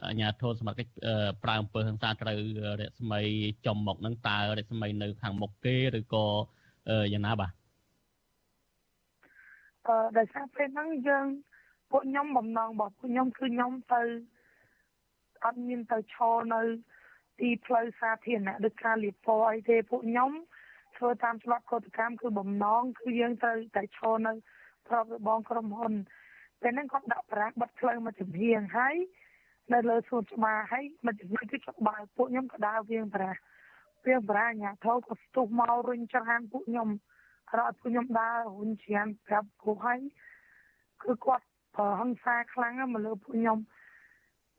A: អាជ្ញាធរសមត្ថកិច្ចប្រើអំពើហិង្សាត្រូវរស្មីចំមុខហ្នឹងតើរស្មីនៅខាងមុខគេឬក៏យ៉ាងណាបាទ
O: អឺដោយសារពេលហ្នឹងយើងពួកខ្ញុំបំណងរបស់ពួកខ្ញុំគឺខ្ញុំទៅអត់មានទៅឈរនៅ ទីផ្លូវសាធារណៈដូចការលៀបពណ៌អីទេពួកខ្ញុំធ្វើតាមច្បាប់កតកម្មគឺបំណងគឺយើងត្រូវតែឈរនៅប្របរបងក្រុមហ៊ុន ពេលហ្នឹងគាត់ដាក់ប្រាក់បិទផ្លូវមកចំហៀងហើយនៅលើសួនច្បារហើយមកចំហៀងគឺច្បាស់ពួកខ្ញុំក៏ដើរវៀងប្រាក់វៀងប្រាក់អាញាធោក៏ស្ទុះមករុញច្រានពួកខ្ញុំរត់ពួកខ្ញុំដើររុញច្រានប្រាប់ពួកហើយគឺគាត់ប្រើហិង្សាខ្លាំងមកលើពួកខ្ញុំ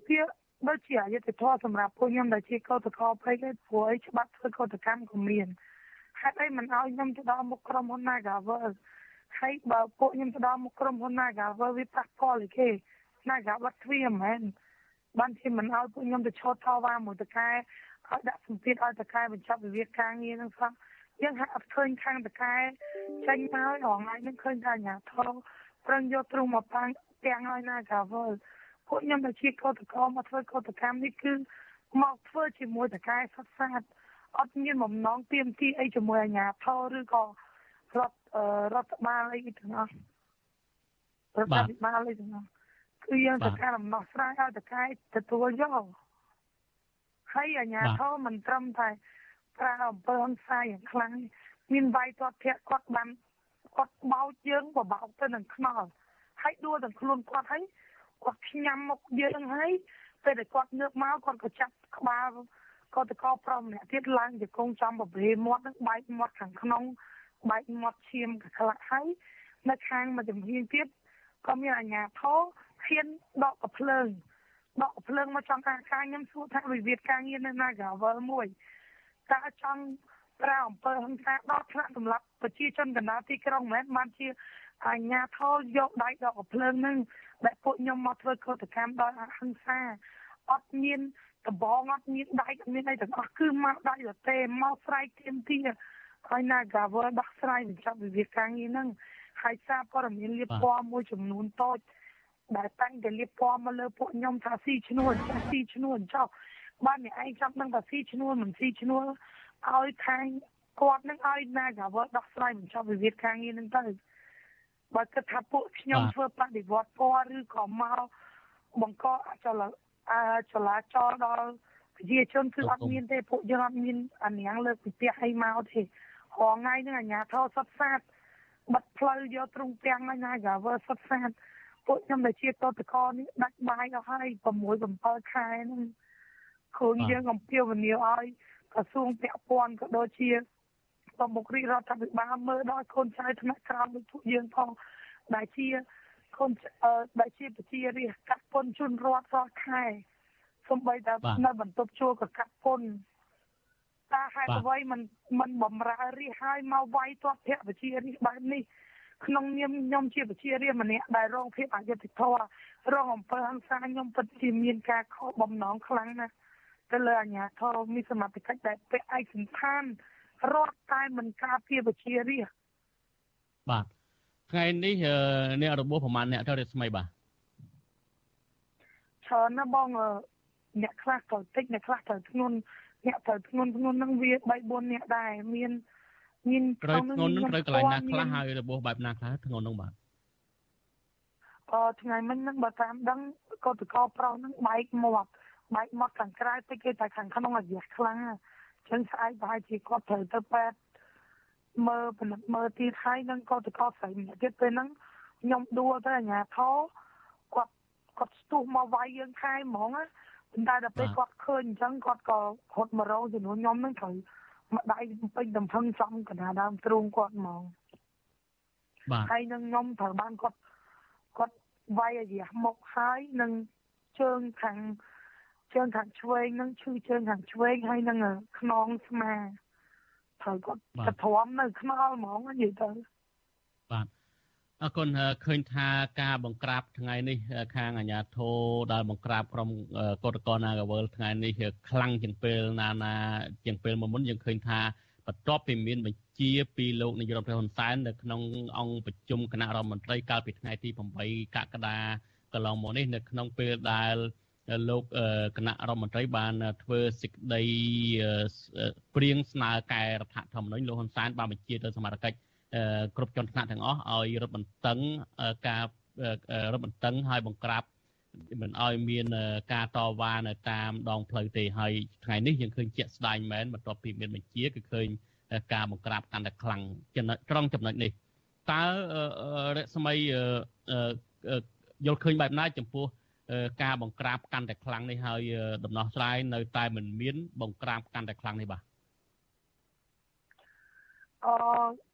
O: វាដូចជាអយុត្តិធម៌សម្រាប់ពួកខ្ញុំដែលជាកោតក្រពេកឯព្រោះឯច្បាប់ធ្វើកោតកម្មក៏មានហេតុអីមិនឲ្យខ្ញុំទៅដល់មុខក្រុមហ៊ុន Nagavel ហើយបើពួកខ្ញុំទៅដល់មុខក្រុមហ៊ុន Naga វើវាប៉ះពាល់គេ Naga បាត់ទ្វាមែនបានជាមិនឲ្យពួកខ្ញុំទៅឈរថវ៉ាមួយតកែឲ្យដាក់សម្ពាធឲ្យតកែបញ្ចប់វិវាទការងារហ្នឹងសោះយើងហាក់អត់ឃើញខាងតកែចេញមករងថ្ងៃហ្នឹងឃើញថាអាញាធរប្រឹងយកទ្រូងមកប៉ាំងទាំងឲ្យណាកាវលពួកខ្ញុំដែលជាកោតក្រមកធ្វើកោតកម្មនេះគឺមកធ្វើជាមួយតកែសុទ្ធសាធអត់មានបំណងទៀមទីអីជាមួយអាញាធរឬក៏រដ្ឋ រដ្ឋបាលអីទាំងអស់រដ្ឋាភិបាលអីទាំងអស់គឺយើងត្រូវការដំណោះស្រាយឲ្យតកែទទួលយកហើយអាញាធរមិនត្រឹមតែប្រើអំពើហិង្សាយ៉ាងខ្លាំងមានវាយទាត់ធាក់គាត់បានគាត់បោចយើងបបោកទៅនឹងខ្នល់ហើយដួលទាំងខ្លួនគាត់ហើយគាត់ផ្ញើមុខយើងហើយពេលដែលគាត់ងើបមកគាត់ក៏ចាប់ក្បាលគាត់ទៅកោប្រមម្នាក់ទៀតឡើងជាកងចំបបេមាត់នឹងបែកមាត់ខាងក្នុង បែកមាត់ឈាមកក្លាក់ហើយនៅខាងមួយចំហៀងទៀតក៏មានអាញាធរហ៊ានដកកភ្លើងដកកភ្លើងមកចង់ការការខ្ញុំសួរថាវិវាទការងារនៅណាកាវលមួយតើចង់ប្រើអំពើហិង្សាដល់ថ្នាក់សម្រាប់ប្រជាជនកណ្ដាលទីក្រុងមិនមែនបានជាអាញាធរយកដៃដកកភ្លើងនឹងដែលពួកខ្ញុំមកធ្វើកតកម្មដោយអហិង្សាអត់មានដបងអត់មានដៃអត់មានអីទាំងអស់គឺមកដៃរទេមកស្រែកទៀមទា ហើយណាកាវលដោះស្រាយបញ្ចប់វិវាទការងារហ្នឹងហើយសារព័ត៌មានលៀបពណ៌មួយចំនួនតូចដែលតាំងតែលៀបពណ៌មកលើពួកខ្ញុំថាស៊ីឈ្នួលចាស់ស៊ីឈ្នួលចុះបានអ្នកឯងចាំដឹងថាស៊ីឈ្នួលមិនស៊ីឈ្នួលឲ្យខាងគាត់នឹងឲ្យណាកាវដោះស្រាយបញ្ចប់វិវាទការងារហ្នឹងទៅបើគិតថាពួកខ្ញុំធ្វើបដិវត្តពណ៌ឬក៏មកបង្កអចលអាចលាចលដល់ប្រជាជនគឺអត់មានទេពួកយើងអត់មានអានាងលើកពីផ្ទះអីមកទេ រងថ្ងៃហ្នឹងអាញាធរសុតសាតបិទផ្លូវយកទ្រង់ទាំងហើយណាកាវើសុតសាតពួកខ្ញុំដែលជាតតកនេះដាច់បាយអស់ហើយ6 7ខែហ្នឹងខ្លួនយើងអំពាវនាវឲ្យក្រសួងពាក់ព័ន្ធក៏ដូចជាប្រមុខរាជរដ្ឋាភិបាលមើលដល់កូនចៅថ្នាក់ក្រោមដូចពួកយើងផងដែលជាកូនដែលជាប្រជារាស្ត្រកាត់ពន្ធជូនរដ្ឋរាល់ខែសំបីតែនៅបន្ទប់ជួលក៏កាត់ពន្ធ តាហេតុអ្វីមិនមិនបំរើរាជឲ្យមកវាយទាស់ភៈវិជារាជបែបនេះក្នុងនាមខ្ញុំជាវិជារាជម្នាក់ដែលរងភាពអយុត្តិធម៌រងអំពើហិង្សាខ្ញុំពិតជាមានការខកបំណងខ្លាំងណាស់ទៅលើអាជ្ញាធរមានសមត្ថកិច្ចដែលពាក់ឯកសណ្ឋានរត់តែមិនការពារវិជារាជ
A: បាទថ្ងៃនេះអ្នករបួសប្រមាណអ្នកទៅរស្មីបាទ
O: ច្រើនណាស់បងអ្នកខ្លះក៏តិចអ្នកខ្លះក៏ធ្ងន់ អ្នកទៅធ្ងន់ធ្ងន់នឹងវា3 4អ្នកដែរមាន
A: មានត្រូវធ្ងន់នឹងត្រូវកន្លែងណាខ្លះហើយរបួសបែបណាខ្លះធ្ងន់នឹងបាទ
O: អឺថ្ងៃមិញហ្នឹងបើតាមដឹងកតកោប្រុសហ្នឹងបែកមាត់បែកមាត់ខាងក្រៅតិចគេតែខាងក្នុងអាយុខ្លាំងចឹងស្អែកប្រហែលជាគាត់ត្រូវទៅពេទ្យមើលពិនិត្យមើលទៀតហើយនឹងកតកោស្រីម្នាក់ទៀតពេលហ្នឹងខ្ញុំដួលទៅអាញាធរគាត់គាត់ស្ទុះមកវាយយើងខែហ្មងណា ប៉ុន្តែដល់ពេលគាត់ឃើញអញ្ចឹងគាត់ក៏រត់មករងចំនួនខ្ញុំហ្នឹងត្រូវមកដៃពេញតំផឹងចំកណ្ដាលដើមទ្រូងគាត់ហ្មង
A: បាទ
O: ហើយនឹងខ្ញុំត្រូវបានគាត់គាត់វាយអាយះមកហើយនឹងជើងខាងជើងខាងឆ្វេងនឹងឈឺជើងខាងឆ្វេងហើយនឹងខ្នងស្មាត្រូវគាត់ទៅទ្រាំនៅខ្នល់ហ្មងនិយាយទៅ
A: បាទ អរគុណឃើញថាការបង្ក្រាបថ្ងៃនេះខាងអាជ្ញាធរដែលបង្ក្រាបក្រុមកតកណាកវលថ្ងៃនេះខ្លាំងជាងពេលណាណាជាងពេលមុនយើងឃើញថាបន្ទាប់ពីមានបញ្ជាពីលោកនាយករដ្ឋមន្ត្រីហ៊ុនសែននៅក្នុងអង្គប្រជុំគណៈរដ្ឋមន្ត្រីកាលពីថ្ងៃទី8កក្កដាកន្លងមកនេះនៅក្នុងពេលដែលលោកគណៈរដ្ឋមន្ត្រីបានធ្វើសេចក្តីព្រៀងស្នើកែរដ្ឋធម្មនុញ្ញលោកហ៊ុនសែនបានបញ្ជាទៅសមាជិក គ្រប់ជាន់ថ្នាក់ទាំងអស់ឲ្យរឹតបន្តឹងការរឹតបន្តឹងឲ្យបង្ក្រាបមិនឲ្យមានការតវ៉ានៅតាមដងផ្លូវទេហើយថ្ងៃនេះយើងឃើញជាក់ស្ដែងមែនបន្ទាប់ពីមានបញ្ជាគឺឃើញការបង្ក្រាបកាន់តែខ្លាំងចំណុចត្រង់ចំណុចនេះតើរស្មីយល់ឃើញបែបណាចំពោះការបង្ក្រាបកាន់តែខ្លាំងនេះហើយដំណោះស្រាយនៅតែមិនមាន បង្ក្រាបកាន់តែខ្លាំងនេះបាទ
O: អឺអា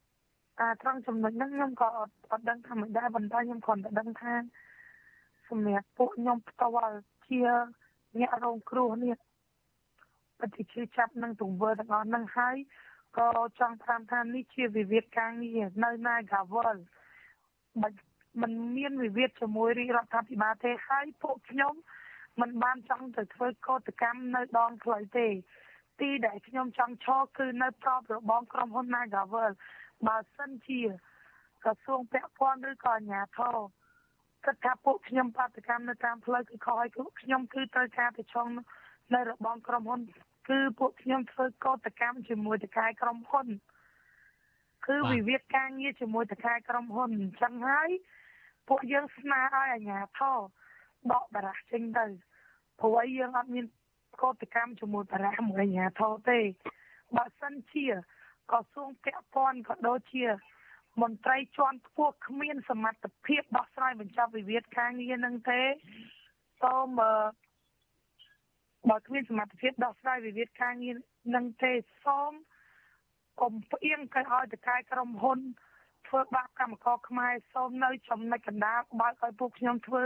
O: ត្រង់ចំណុចហ្នឹងខ្ញុំក៏អត់អត់ដឹងថាមិនដែរប៉ុន្តែខ្ញុំគ្រាន់តែដឹងថាសម្រាប់ពួកខ្ញុំផ្ទាល់ជាអ្នករងគ្រោះនេះប្រតិជាចាប់នឹងទង្វើទាំងអស់ហ្នឹងហើយក៏ចង់តាមថានេះជាវិវាទការងារនៅ Nagawal មិនមិនមានវិវាទជាមួយរាជរដ្ឋាភិបាលទេហើយពួកខ្ញុំមិនបានចង់ទៅធ្វើកោតកម្មនៅដងផ្លូវទេ ទីដែលខ្ញុំចង់ឈរគឺនៅប្របរបងក្រុមហ៊ុន Nagavel បើសិនជាក្រសួងពាក់ព័ន្ធឬក៏អាជ្ញាធរគិតថាពួកខ្ញុំបាតកម្មនៅតាមផ្លូវគឺខុសហើយគឺខ្ញុំគឺត្រូវការទៅឆងនៅរបងក្រុមហ៊ុន គឺពួកខ្ញុំធ្វើកោតកម្មជាមួយតកាយក្រុមហ៊ុនគឺវិវាទការងារជាមួយតកាយក្រុមហ៊ុនអញ្ចឹងហើយពួកយើងស្នើឲ្យអាជ្ញាធរដកបារះចេញទៅព្រោះឲ្យយើងអត់មានកោតកម្មជាមួយបារះមួយអាជ្ញាធរទេបើសិនជា ក្រសួងពាក់ព័ន្ធក៏ដូចជាមន្ត្រីជាន់ខ្ពស់គ្មានសមត្ថភាពដោះស្រាយបញ្ចប់វិវាទការងារនឹងទេសូមបើគ្មានសមត្ថភាពដោះស្រាយវិវាទការងារនឹងទេសូមកុំផ្អៀងទៅឲ្យតកាយក្រុមហ៊ុនធ្វើបាបកម្មករខ្មែរសូមនៅចំណុចកណ្ដាលបើកឲ្យពួកខ្ញុំធ្វើ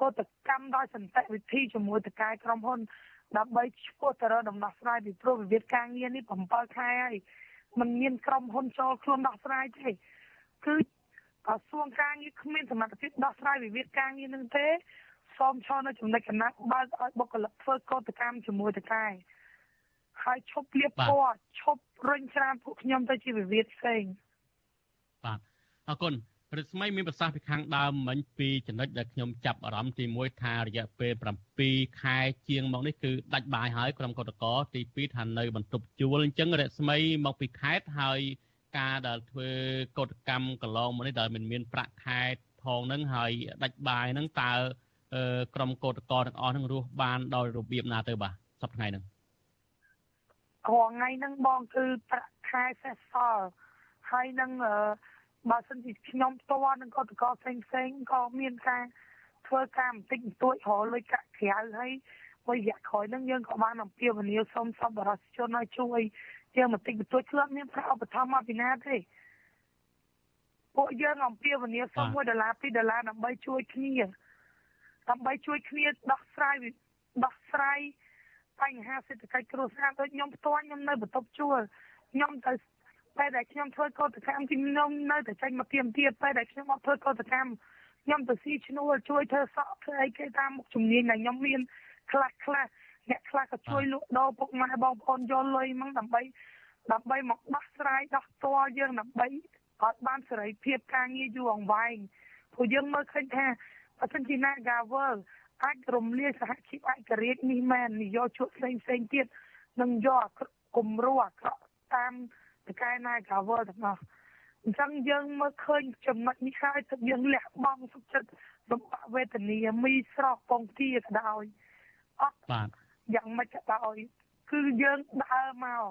O: កោតកម្មដោយសន្តិវិធីជាមួយតកាយក្រុមហ៊ុនដើម្បីឈ្មោះទៅរកដំណោះស្រាយពីព្រោះវិវាទការងារនេះ7ខែហើយ มันមានក្រុមហ៊ុនចូលខ្លួនដោះស្រាយទេគឺក្រសួងការងារគ្មានសមត្ថភាពដោះស្រាយវិវាទការងារនឹងទេសូមឈរនៅចំណុចកណ្ដាលបើកឲ្យបុគ្គលិកធ្វើកោតកម្មជាមួយតកាយហើយឈប់លៀបពណ៌ឈប់រុញច្រានពួកខ្ញុំទៅជាវិវាទផ្សេង
A: បាទអរគុណ រិស្មីមានប្រសាសន៍ពីខាងដើមមិញពីចំណុចដែលខ្ញុំចាប់អារម្មណ៍ទី1ថារយៈពេល7ខែជាងមកនេះគឺដាច់បាយហើយក្រុមកតកទី2ថានៅបន្ទប់ជួលអញ្ចឹងរិស្មីមកពីខេត្តហើយការដែលធ្វើកតកម្មកន្លងមកនេះដែលមិនមានប្រាក់ខែផងហ្នឹងហើយដាច់បាយហ្នឹងតើក្រុមកតកទាំងអស់ហ្នឹងរស់បានដោយរបៀបណាទៅបាទសប្តាហ៍ថ្ងៃហ្នឹង
O: រាល់ថ្ងៃហ្នឹងបងគឺប្រាក់ខែសេសសល់ហើយនឹង បើសិនជាខ្ញុំផ្ទាល់នឹងកតកផ្សេងផ្សេងក៏មានការធ្វើការបន្តិចបន្តួចរលុយកាក់ក្រៅហើយមួយរយៈក្រោយហ្នឹងយើងក៏បានអំពាវនាវសូមសប្បុរសជនឲ្យជួយយើងបន្តិចបន្តួចធ្លាប់មានប្រាក់ឧបត្ថម្ភមកពីណាទេពួកយើងអំពាវនាវសុំ1ដុល្លារ2ដុល្លារដើម្បីជួយគ្នាដើម្បីជួយគ្នាដោះស្រាយដោះស្រាយបញ្ហាសេដ្ឋកិច្ចគ្រួសារដូចខ្ញុំផ្ទាល់ខ្ញុំនៅបន្ទប់ជួលខ្ញុំទៅ ពេលដែលខ្ញុំធ្វើកោតកម្មខ្ញុំនៅតែចេញមកទៀមទៀតពេលដែលខ្ញុំមកធ្វើកោតកម្មខ្ញុំទៅស៊ីឈ្នួលជួយធ្វើសក់ធ្វើអីគេតាមមុខជំនាញដែលខ្ញុំមានខ្លះខ្លះអ្នកខ្លះក៏ជួយលក់ដូរពុកម៉ែបងប្អូនយកលុយមកដើម្បីដើម្បីមកដោះស្រាយដោះតល់យើងដើម្បីឲ្យបានសេរីភាពការងារយូរអង្វែងព្រោះយើងមើលឃើញថាបើសិនជា Nagavel អាចរំលាយសហជីពឯករាជ្យនេះមែននយោជកផ្សេងផ្សេងទៀតនឹងយកគំរូអាក្រក់តាម តកែណាកាវលទាំងអស់អញ្ចឹងយើងមើលឃើញចំណុចនេះហើយទឹកយើងលះបង់សុខចិត្តលំបាកវេទនាមីស្រស់ពងទាក៏ដោយអត់
A: បាទ
O: យ៉ាងម៉េចក៏ដោយគឺយើងដើរមក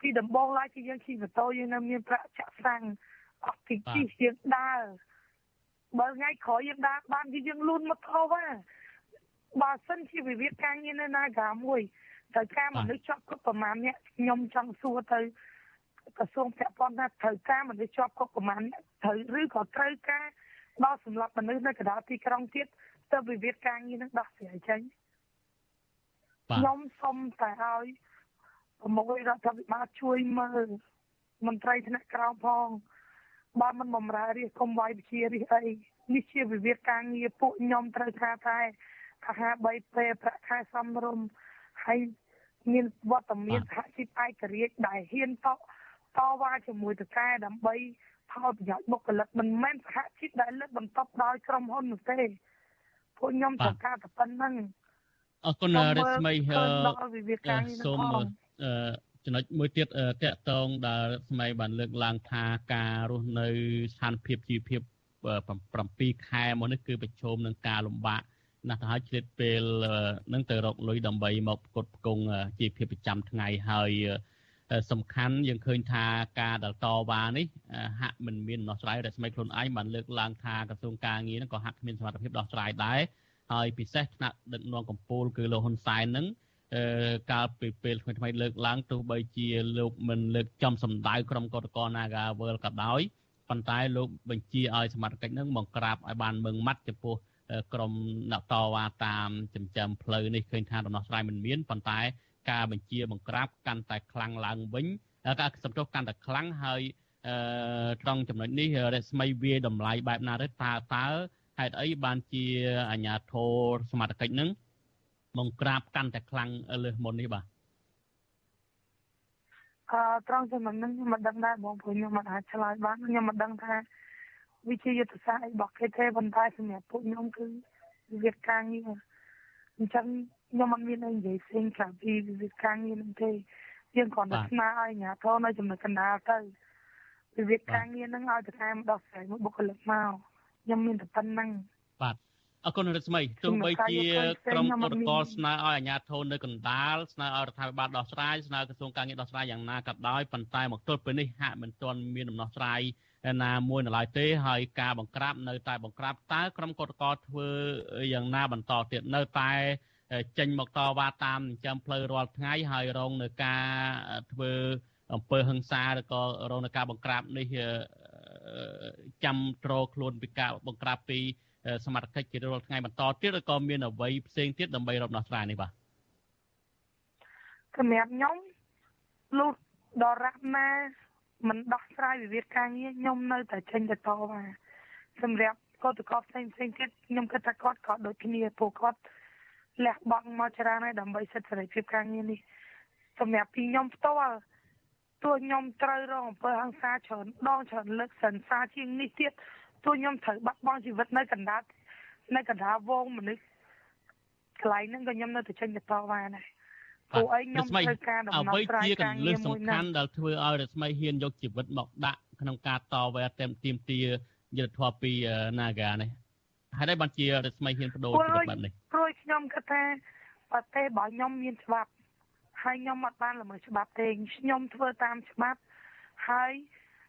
O: ពីដំបូងឡើយគឺយើងជិះម៉ូតូយើងនៅមានប្រាក់ចាក់សាំងអត់ពីជិះយើងដើរបើថ្ងៃក្រោយយើងដើរបានគឺយើងលូនមកធោវ៉ាបើសិនជាវិវាទការងារនៅណាកាមួយត្រូវការមនុស្សជាប់គុកប្រមាណអ្នកខ្ញុំចង់សួរទៅ ក្រសួងពាក់ព័ន្ធថាត្រូវការមនុស្សជាប់គុកប្រមាណអ្នកត្រូវឬក៏ត្រូវការដល់សម្រាប់មនុស្សនៅកណ្ដាលទីក្រុងទៀតទៅវិវាទការងារនឹងដោះស្រាយចេញខ្ញុំសូមតែឲ្យប្រមុខរដ្ឋាភិបាលជួយមើលមន្ត្រីថ្នាក់ក្រោមផងបើមិនបំរើរាជគុំវាយវិជារាជអីនេះជាវិវាទការងារពួកខ្ញុំត្រូវការតែអាហារ3ពេលប្រាក់ខែសមរម្យហើយមានវត្តមានសហជីពឯករាជ្យដែលហ៊ានត តវ៉ាជាមួយតកែដើម្បីផលប្រយោជន៍បុគ្គលិកមិនមែនសហជីពដែលលើកបន្ទប់ដោយក្រុមហ៊ុននោះទេពួកខ្ញុំត្រូវការតែប៉ុណ្្នឹង
A: អរគុណរស្មីសូមចំណុចមួយទៀតតកតងដែលស្មីបានលើកឡើងថាការរស់នៅស្ថានភាពជីវភាព7ខែមកនេះគឺប្រឈមនឹងការលំបាកណាស់ទៅហើយឆ្លៀតពេលនឹងទៅរកលុយដើម្បីមកផ្គត់ផ្គង់ជីវភាពប្រចាំថ្ងៃហើយ សំខាន់យើងឃើញថាការដតវ៉ានេះហាក់មិនមានដំណោះស្រាយរស្មីខ្លួនឯងបានលើកឡើងថាក្រសួងការងារនឹងក៏ហាក់គ្មានសមត្ថភាពដោះស្រាយដែរហើយពិសេសថ្នាក់ដឹកនាំកម្ពុជាគឺលោកហ៊ុនសែននឹងកាលពីពេលថ្មីថ្មីលើកឡើងទោះបីជាលោកមិនលើកចំសម្ដៅក្រុមកតក Naga World ក៏ដោយប៉ុន្តែលោកបញ្ជាឲ្យសមត្ថកិច្ចនឹងបង្ក្រាបឲ្យបានមឹងម៉ាត់ចំពោះក្រមអ្នកតវ៉ាតាមចិញ្ចឹមផ្លូវនេះឃើញថាដំណោះស្រាយមិនមានប៉ុន្តែ ការបញ្ជាបង្ក្រាបកាន់តែខ្លាំងឡើងវិញការសំទោសកាន់តែខ្លាំងហើយអឺត្រង់ចំណុចនេះរស្មីវាតម្លៃបែបណាទៅតើតើហេតុអីបានជាអាញាធរសមត្ថកិច្ចនឹងបង្ក្រាបកាន់តែខ្លាំងលើសមុននេះបាទ
O: អឺត្រង់ចំណុចហ្នឹងខ្ញុំមិនដឹងដែរបងព្រោះខ្ញុំមិនអាចឆ្លើយបានខ្ញុំមិនដឹងថាវិជាយុទ្ធសាស្ត្រអីរបស់គេទេប៉ុន្តែសម្រាប់ពួកខ្ញុំគឺវិវិការងារអញ្ចឹង ខ្ញុំមិនមានអីនិយាយផ្សេងក្រៅពីវិវិការងារហ្នឹងទេយើងគ្រាន់តែស្នើឲ្យអាជ្ញាធរនៅចំណុចកណ្ដាលទៅវិវិការងារហ្នឹងឲ្យទៅតាមដោះស្រាយមួយបុគ្គលិកមកខ្ញុំមានតែប៉ុណ្្នឹង
A: បាទអរគុណរដ្ឋស្មីទោះបីជាក្រុមពលករស្នើឲ្យអាជ្ញាធរនៅកណ្ដាលស្នើឲ្យរដ្ឋាភិបាលដោះស្រាយស្នើក្រសួងការងារដោះស្រាយយ៉ាងណាក៏ដោយប៉ុន្តែមកទល់ពេលនេះហាក់មិនទាន់មានដំណោះស្រាយណាមួយនៅឡើយទេហើយការបង្ក្រាបនៅតែបង្ក្រាបតើក្រុមកតកតធ្វើយ៉ាងណាបន្តទៀតនៅតែ ចេញមកតវ៉ាតាមចាំផ្លូវរាល់ថ្ងៃហើយរងនៅការធ្វើអំពើហិង្សាឬក៏រងនៅការបង្ក្រាបនេះចាំត្រខ្លួនពីការបង្ក្រាបពីសមត្ថកិច្ចជារាល់ថ្ងៃបន្តទៀតឬក៏មានអ្វីផ្សេងទៀតដើម្បីរកដោះស្រាយនេះបាទ
O: សម្រាប់ខ្ញុំលុះដរាបណាមិនដោះស្រាយវិវាទការងារខ្ញុំនៅតែចេញទៅតវ៉ាសម្រាប់កតកតផ្សេងផ្សេងទៀតខ្ញុំគិតថាគាត់ក៏ដូចគ្នាពួកគាត់ លះបង់មកច្រើនហើយដើម្បីសិទ្ធិសេរីភាពការងារនេះសម្រាប់ពីខ្ញុំផ្ទាល់ទោះខ្ញុំត្រូវរងអំពើហិង្សាច្រើនដងច្រើនលើកសន្សាជាងនេះទៀតទោះខ្ញុំត្រូវបាត់បង់ជីវិតនៅកណ្ដាលនៅកណ្ដាលវងមនុស្សកន្លែងហ្នឹងក៏ខ្ញុំនៅតែចេញទៅតវ៉ាដែរពួកឯងខ្ញុំត្រូវការដំណោះស្រាយការងារមួយ
A: ហ្នឹងអ្វីជាកន្លឹះសំខាន់ដែលធ្វើឲ្យរស្មីហ៊ានយកជីវិតមកដាក់ក្នុងការតវ៉ាต็មទីមទាយុទ្ធធម៌ពី Naga នេះ ហើយដែរបានជារស្មីហ៊ានបដូរជីវិតបែបនេះ
O: ព្រោះខ្ញុំគិតថាប្រទេសរបស់ខ្ញុំមានច្បាប់ហើយខ្ញុំអត់បានល្មើសច្បាប់ទេខ្ញុំធ្វើតាមច្បាប់ហើយ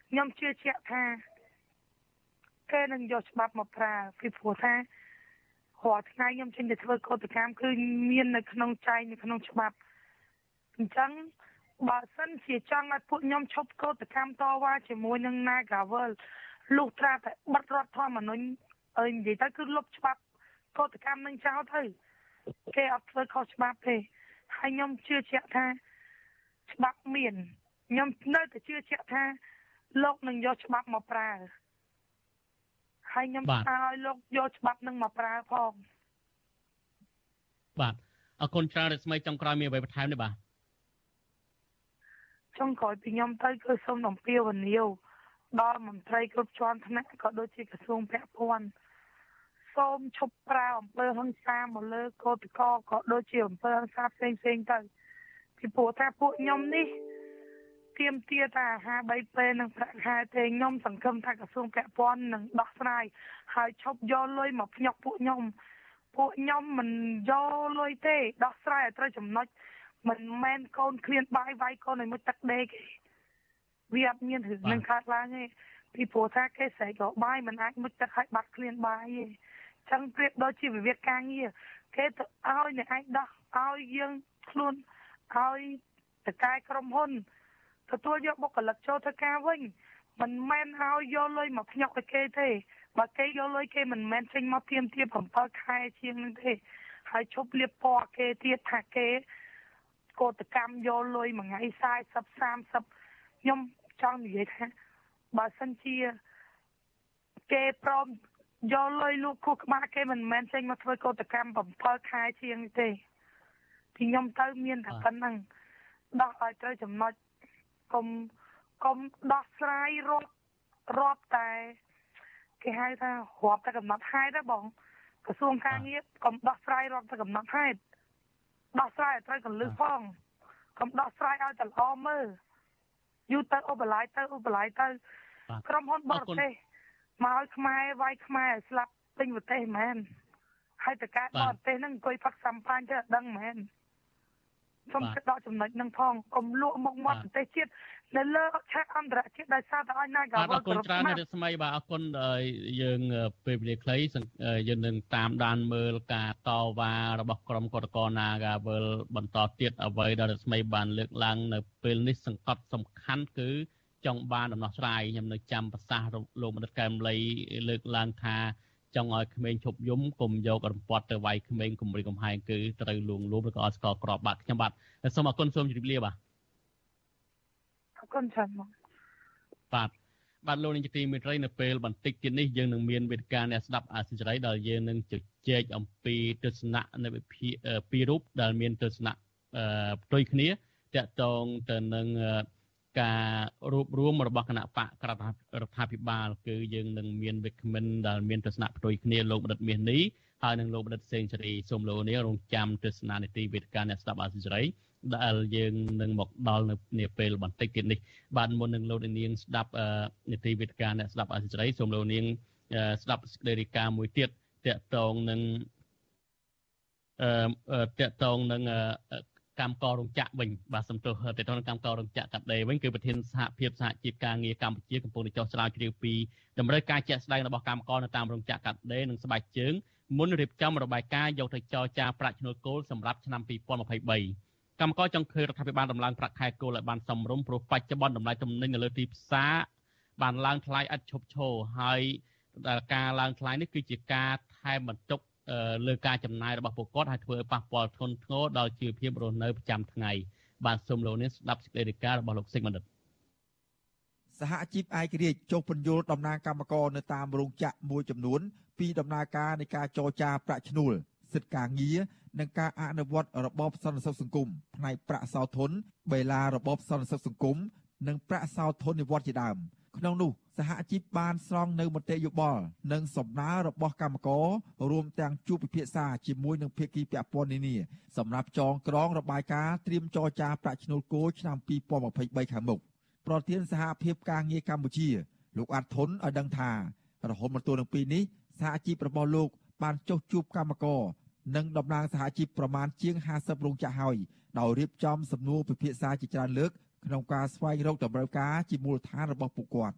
O: ខ្ញុំជឿជាក់ថាគេនឹងយកច្បាប់មកប្រើពីព្រោះថារាល់ថ្ងៃខ្ញុំចេញទៅធ្វើកោតកម្មគឺមាននៅក្នុងចែងនៅក្នុងច្បាប់អញ្ចឹងបើសិនជាចង់ឲ្យពួកខ្ញុំឈប់កោតកម្មតវ៉ាជាមួយនឹង Nagavel លុះត្រាតែបិទរដ្ឋធម្មនុញ្ញ អើនិយាយទៅគឺលុបច្បាប់កោតកម្មនឹងចោលទៅគេអត់ធ្វើខុសច្បាប់ទេហើយខ្ញុំជឿជាក់ថាច្បាប់មានខ្ញុំនៅតែជឿជាក់ថាលោកនឹងយកច្បាប់មកប្រើហើយខ្ញុំស្នើឲ្យលោកយកច្បាប់នឹងមកប្រើផង
A: បាទអរគុណច្រើនរស្មីចុងក្រោយមានអ្វីបន្ថែមទេបាទ
O: ចុងក្រោយពីខ្ញុំទៅគឺសូមអំពាវនាវដល់មន្ត្រីគ្រប់ជាន់ថ្នាក់ក៏ដូចជាក្រសួងពាក់ព័ន្ធ សូមឈប់ប្រើអំពើហិង្សាមកលើកោតកោក៏ដូចជាអំពើហិង្សាផ្សេងផ្សេងទៅពីព្រោះថាពួកខ្ញុំនេះទៀមទាថាអាហារ3ពេលនិងប្រាក់ខែទេខ្ញុំសង្ឃឹមថាក្រសួងពាក់ព័ន្ធនឹងដោះស្រាយហើយឈប់យកលុយមកភ្ញាក់ពួកខ្ញុំពួកខ្ញុំមិនយកលុយទេដោះស្រាយឲ្យត្រូវចំណុចមិនមែនកូនឃ្លានបាយវាយកូនឲ្យមួយទឹកដេកវាអត់មានរឿងនឹងកើតឡើងទេពីព្រោះថាគេស្រែករបាយមិនអាចមុជទឹកឲ្យបាត់ឃ្លានបាយទេ ចឹងប្រៀបដូចជាវិវាទការងារគេទៅឲ្យអ្នកឯងដោះឲ្យយើងខ្លួនឲ្យតកែក្រុមហ៊ុនទទួលយកបុគ្គលិកចូលធ្វើការវិញមិនមែនឲ្យយកលុយមកភ្ញាក់ឲ្យគេទេបើគេយកលុយគេមិនមែនចេញមកទៀមទា7ខែជាងនឹងទេហើយឈប់លៀបពណ៌គេទៀតថាគេកោតកម្មយកលុយមួយថ្ងៃ40 30ខ្ញុំចង់និយាយថាបើសិនជាគេព្រម យកលុយលក់ខួរក្បាលគេមិនមែនចេញមកធ្វើកោតកម្ម7ខែជាងទេពីខ្ញុំទៅមានតែប៉ុណ្្នឹងដោះឲ្យត្រូវចំណុចកុំកុំដោះស្រាយរាប់រាប់តែគេហៅថារាប់តែកំណត់ហេតុណាបងក្រសួងការងារកុំដោះស្រាយរាប់តែកំណត់ហេតុដោះស្រាយឲ្យត្រូវកលឹះផងកុំដោះស្រាយឲ្យតែល្អមើលយូរទៅអូបឡាយទៅអូបឡាយទៅក្រុមហ៊ុនបរទេស មកឲ្យខ្មែរវាយខ្មែរឲ្យស្លាប់ពេញប្រទេសមែនហើយតកាបរទេសហ្នឹងអង្គុយផឹកសំផានទៅអត់ដឹងមែនសូមគិតដល់ចំណុចហ្នឹងផងកុំលក់មុខមាត់ប្រទេសជាតិនៅលើឆាកអន្តរជាតិដោយសារតែឲ្យណាកាវ
A: លអរគុណច្រើនរស្មីបាទអរគុណយើងពេលវេលាខ្លីយើងនឹងតាមដានមើលការតវ៉ារបស់ក្រុមកតកណាកាវលបន្តទៀតអ្វីដែលរស្មីបានលើកឡើងនៅពេលនេះសង្កត់សំខាន់គឺ ចង់បានដំណោះស្រាយខ្ញុំនៅចាំប្រសាសន៍លោកមនិតកែមលីលើកឡើងថាចង់ឲ្យក្មេងឈប់យំកុំយករំពាត់ទៅវាយក្មេងគំរាមកំហែងគឺត្រូវលួងលោមឬក៏អត់ស្គាល់ក្របបាទខ្ញុំបាទសូមអរគុណសូមជម្រាបលាបាទ
O: អរគុណច្រើនមក
A: បាទបាទលោកនាយកទីមេត្រីនៅពេលបន្តិចទៀតនេះយើងនឹងមានវេទិកាអ្នកស្ដាប់អាស៊ីសេរីដែលយើងនឹងជជែកអំពីទស្សនៈនៃវិភាគពីររូបដែលមានទស្សនៈផ្ទុយគ្នាតកតងទៅនឹង ការរួបរวมរបស់គណៈបកក្រដ្ឋរដ្ឋាភិបាលគឺយើងនឹងមានវិក្កាមិនដែលមានទស្សនៈផ្ទុយគ្នាលោកបណ្ឌិតមាសនេះហើយនឹងលោកបណ្ឌិតសេងសេរីសូមលោកនាងរងចាំទស្សនានីតិវេទិកាអ្នកស្ដាប់អាស៊ីសេរីដែលយើងនឹងមកដល់នៅនាពេលបន្តិចទៀតនេះបាទមុននឹងលោកនាងស្ដាប់នីតិវេទិកាអ្នកស្ដាប់អាស៊ីសេរីសូមលោកនាងស្ដាប់សេចក្តីរាយការណ៍មួយទៀតតកតងនឹងអឺតកតងនឹង កម្មកររោងចក្រវិញបាទសំទោសទៅទៅនឹងកម្មកររោងចក្រកាត់ដេរវិញគឺប្រធានសហភាពសហជីពការងារកម្ពុជាកំពុងតែចោះស្រាវជ្រាវពីតម្រូវការជាក់ស្ដែងរបស់កម្មករនៅតាមរោងចក្រកាត់ដេរនិងស្បែកជើងមុនរៀបចំរបាយការណ៍យកទៅចរចាប្រាក់ឈ្នួលគោលសម្រាប់ឆ្នាំ2023កម្មករចង់ឃើញរដ្ឋាភិបាលដំឡើងប្រាក់ខែគោលឲ្យបានសមរម្យព្រោះបច្ចុប្បន្នតម្លៃទំនិញនៅលើទីផ្សារបានឡើងថ្លៃឥតឈប់ឈរហើយការឡើងថ្លៃនេះគឺជាការថែមបន្ទុក លើការចំណាយរបស់ពលរដ្ឋហើយធ្វើឲ្យប៉ះពាល់ធ្ងន់ធ្ងរដល់ជីវភាពរស់នៅប្រចាំថ្ងៃបាទសូមលោកនេះស្ដាប់សេចក្តីរាយការណ៍របស់លោកសេចបណ្ឌិត
B: សហជីពឯករាជ្យចុះពន្យល់តំណាងកម្មករនៅតាមរោងចក្រមួយចំនួន ពីដំណើរការនៃការចរចាប្រាក់ឈ្នួលសិទ្ធិការងារនិងការអនុវត្តរបបសន្តិសុខសង្គមផ្នែកប្រាក់សោធនបេឡារបបសន្តិសុខសង្គមនិងប្រាក់សោធននិវត្តជាដើម ក្នុងនោះសហជីពបានស្រង់នៅមតិយោបល់និងសំណើរបស់កម្មកររួមទាំងជួបពិភាក្សាជាមួយនឹងភាគីពាក់ព័ន្ធនានាសម្រាប់ចងក្រងរបាយការណ៍ត្រៀមចរចាប្រាក់ឈ្នួលគោលឆ្នាំ2023ខាងមុខប្រធានសហភាពការងារកម្ពុជា លោកអាត់ធុនឲ្យដឹងថារហូតមកទល់នឹងពេលនេះសហជីពរបស់លោក បានចុះជួបកម្មករនិងតំណាងសហជីពប្រមាណជាង50រោងចក្រហើយដោយរៀបចំសំណួរពិភាក្សាជាច្រើនលើក ក្នុងការស្វែងរកតម្រូវការជាមូលដ្ឋានរបស់ពួកគាត់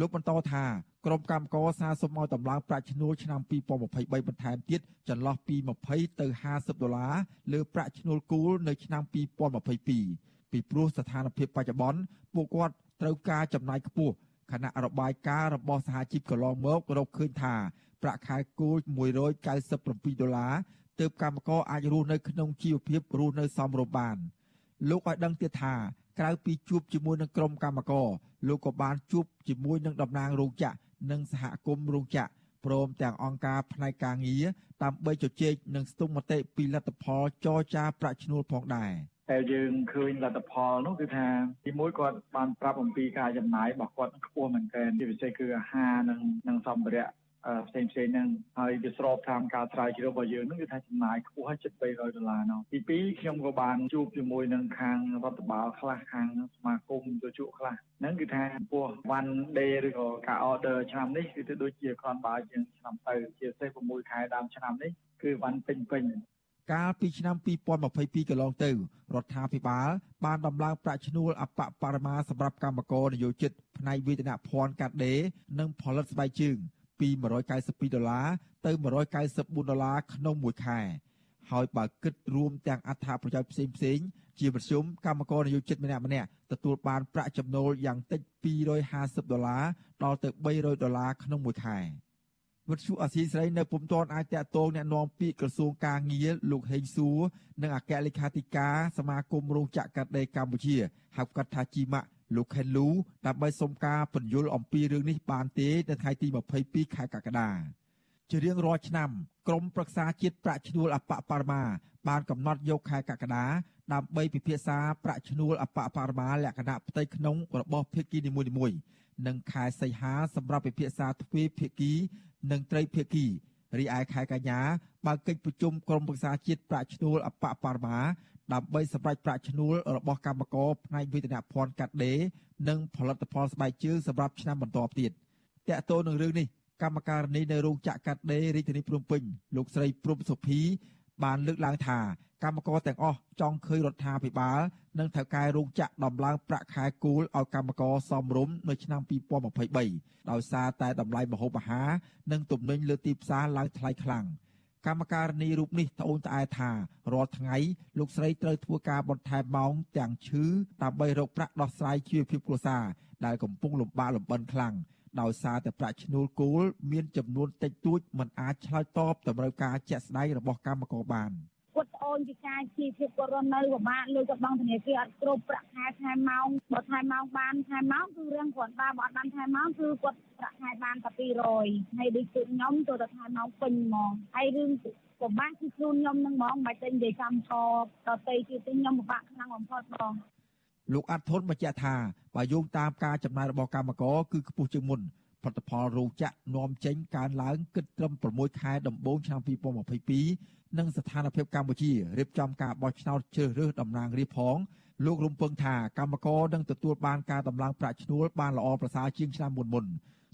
B: លោកបន្តថាក្រុមកម្មការសាសុំឲ្យតម្លើងប្រាក់ឈ្នួលឆ្នាំ2023បន្ថែមទៀតចន្លោះពី20ទៅ50ដុល្លារលើប្រាក់ឈ្នួលគោលនៅឆ្នាំ2022ពីព្រោះស្ថានភាពបច្ចុប្បន្នពួកគាត់ត្រូវការចំណាយខ្ពស់ខណៈរបាយការណ៍របស់សហជីពកន្លងមករកឃើញថាប្រាក់ខែគោល197ដុល្លារទើបកម្មករអាចរស់នៅក្នុងជីវភាពរស់នៅសមរម្យបានលោកឲ្យដឹងទៀតថា ក្រៅពីជួបជាមួយនឹងក្រុមកម្មករលោកក៏បានជួបជាមួយនឹងតំណាងរោងចក្រនិងសហគមន៍រោងចក្រព្រមទាំងអង្គការផ្នែកការងារដើម្បីជជែកនិងស្ទង់មតិពីលទ្ធផលចរចាប្រាក់ឈ្នួលផងដែរ
P: តែយើងឃើញលទ្ធផលនោះគឺថាទីមួយគាត់បានប្រាប់អំពីការចំណាយរបស់គាត់ខ្ពស់មែនទែនជាពិសេសគឺអាហារនិងនិងសម្ភារៈ ផ្សេងផ្សេងហ្នឹងហើយវាស្របតាមការស្រាវជ្រាវរបស់យើងហ្នឹងគឺថាចំណាយខ្ពស់ហើយជិត300ដុល្លារនោះទី2ខ្ញុំក៏បានជួបជាមួយនឹងខាងរដ្ឋបាលខ្លះខាងសមាគមទៅជក់ខ្លះហ្នឹងគឺថាពោះ one day ឬក៏ការ order ឆ្នាំនេះគឺទៅដូចជាគ្រាន់បើជាងឆ្នាំទៅជាពិសេស6ខែដើមឆ្នាំនេះគឺ one ពេញពេញ
B: កាលពីឆ្នាំ2022កន្លងទៅរដ្ឋាភិបាលបានដំឡើងប្រាក់ឈ្នួលអបបរមាសម្រាប់កម្មករនិយោជិតផ្នែកវេទនភ័ណ្ឌកាត់ដេរនិងផលិតស្បែកជើង ពី192ដុល្លារទៅ194ដុល្លារក្នុងមួយខែហើយបើគិតរួមទាំងអត្ថប្រយោជន៍ផ្សេងផ្សេងជាប្រជុំកម្មករនយោជិតម្នាក់ម្នាក់ទទួលបានប្រាក់ចំណូលយ៉ាងតិច250ដុល្លារដល់ទៅ300ដុល្លារក្នុងមួយខែវិទ្យុអាស៊ីសេរីនៅពុំទាន់អាចតាក់ទងแนะនាំពាក្យក្រសួងការងារលោកហេងសួរនិងអគ្គលេខាធិការសមាគមរោងចក្រកាត់ដេរកម្ពុជាហៅកាត់ថាជីម៉ាក់ លោកខេនលូដើម្បីសុំការពន្យល់អំពីរឿងនេះបានទេនៅថ្ងៃទី22ខែកក្កដាជារៀងរាល់ឆ្នាំក្រមប្រឹក្សាជាតិប្រាក់ឈ្នួលអបបរមាបានកំណត់យកខែកក្កដាដើម្បីពិភាក្សាប្រាក់ឈ្នួលអបបរមាលក្ខណៈផ្ទៃក្នុងរបស់ភាគីនីមួយៗនិងខែសីហាសម្រាប់ពិភាក្សាទ្វេភាគី និងត្រីភាគីរីឯខែកញ្ញាបើកិច្ចប្រជុំក្រមប្រឹក្សាជាតិប្រាក់ឈ្នួលអបបរមា ដើម្បីសម្រេចប្រាក់ឈ្នួលរបស់កម្មករផ្នែកវេទនភ័ណ្ឌកាត់ដេរនិងផលិតផលស្បែកជើងសម្រាប់ឆ្នាំបន្តទៀតតកតទៅនឹងរឿងនេះកម្មការនីនៅរោងចក្រកាត់ដេររាជធានីភ្នំពេញលោកស្រីព្រំសុភីបានលើកឡើងថាកម្មករទាំងអស់ចង់ឃើញរដ្ឋាភិបាលនិងថៅកែរោងចក្រដំឡើងប្រាក់ខែគោលឲ្យកម្មករសមរម្យនៅឆ្នាំ2023ដោយសារតែតម្លៃម្ហូបអាហារនិងទំនិញលើទីផ្សារឡើងថ្លៃខ្លាំង។ កម្មការនីរូបនេះត្អូញត្អែថារាល់ថ្ងៃលោកស្រីត្រូវធ្វើការបន្ថែមម៉ោងទាំងឈឺដើម្បីរកប្រាក់ដោះស្រាយជីវភាពគ្រួសារដែលកំពុងលំបាកលំបិនខ្លាំងដោយសារតែប្រាក់ឈ្នួលគោលមានចំនួនតិចតួចមិនអាចឆ្លើយតបតម្រូវការជាក់ស្ដែងរបស់កម្មករបាន។
M: គាត់អូនពីការជីវភាពគាត់រស់នៅពិបាកលុយគាត់បង់ធនាគារអត់គ្រប់ប្រាក់ខែខែម៉ោងបើខែម៉ោងបានខែម៉ោងគឺរឿងគាត់បានបើអត់បានខែម៉ោងគឺគាត់ប្រាក់ខែបានតែ200ហើយដូចគឺខ្ញុំទៅតែខែម៉ោងពេញហ្មងហើយរឿងពិបាកគឺខ្លួនខ្ញុំនឹងហ្មងមិនតែនិយាយចាំតតទៅទៀតខ្ញុំពិបាកខ្លាំងបំផុតបង
B: លោកអាត់ធុនបញ្ជាក់ថាបើយោងតាមការចំណាយរបស់កម្មករគឺខ្ពស់ជាងមុនផលិតផលរោងចក្រនាំចេញកើនឡើងគិតត្រឹម6ខែដំបូងឆ្នាំ2022 និងស្ថានភាពកម្ពុជារៀបចំការបោះឆ្នោតជ្រើសរើសតំណាងរាស្ត្រផងលោករំពឹងថាកម្មករនឹងទទួលបានការដំឡើងប្រាក់ឈ្នួលបានល្អប្រសើរជាងឆ្នាំមុនមុន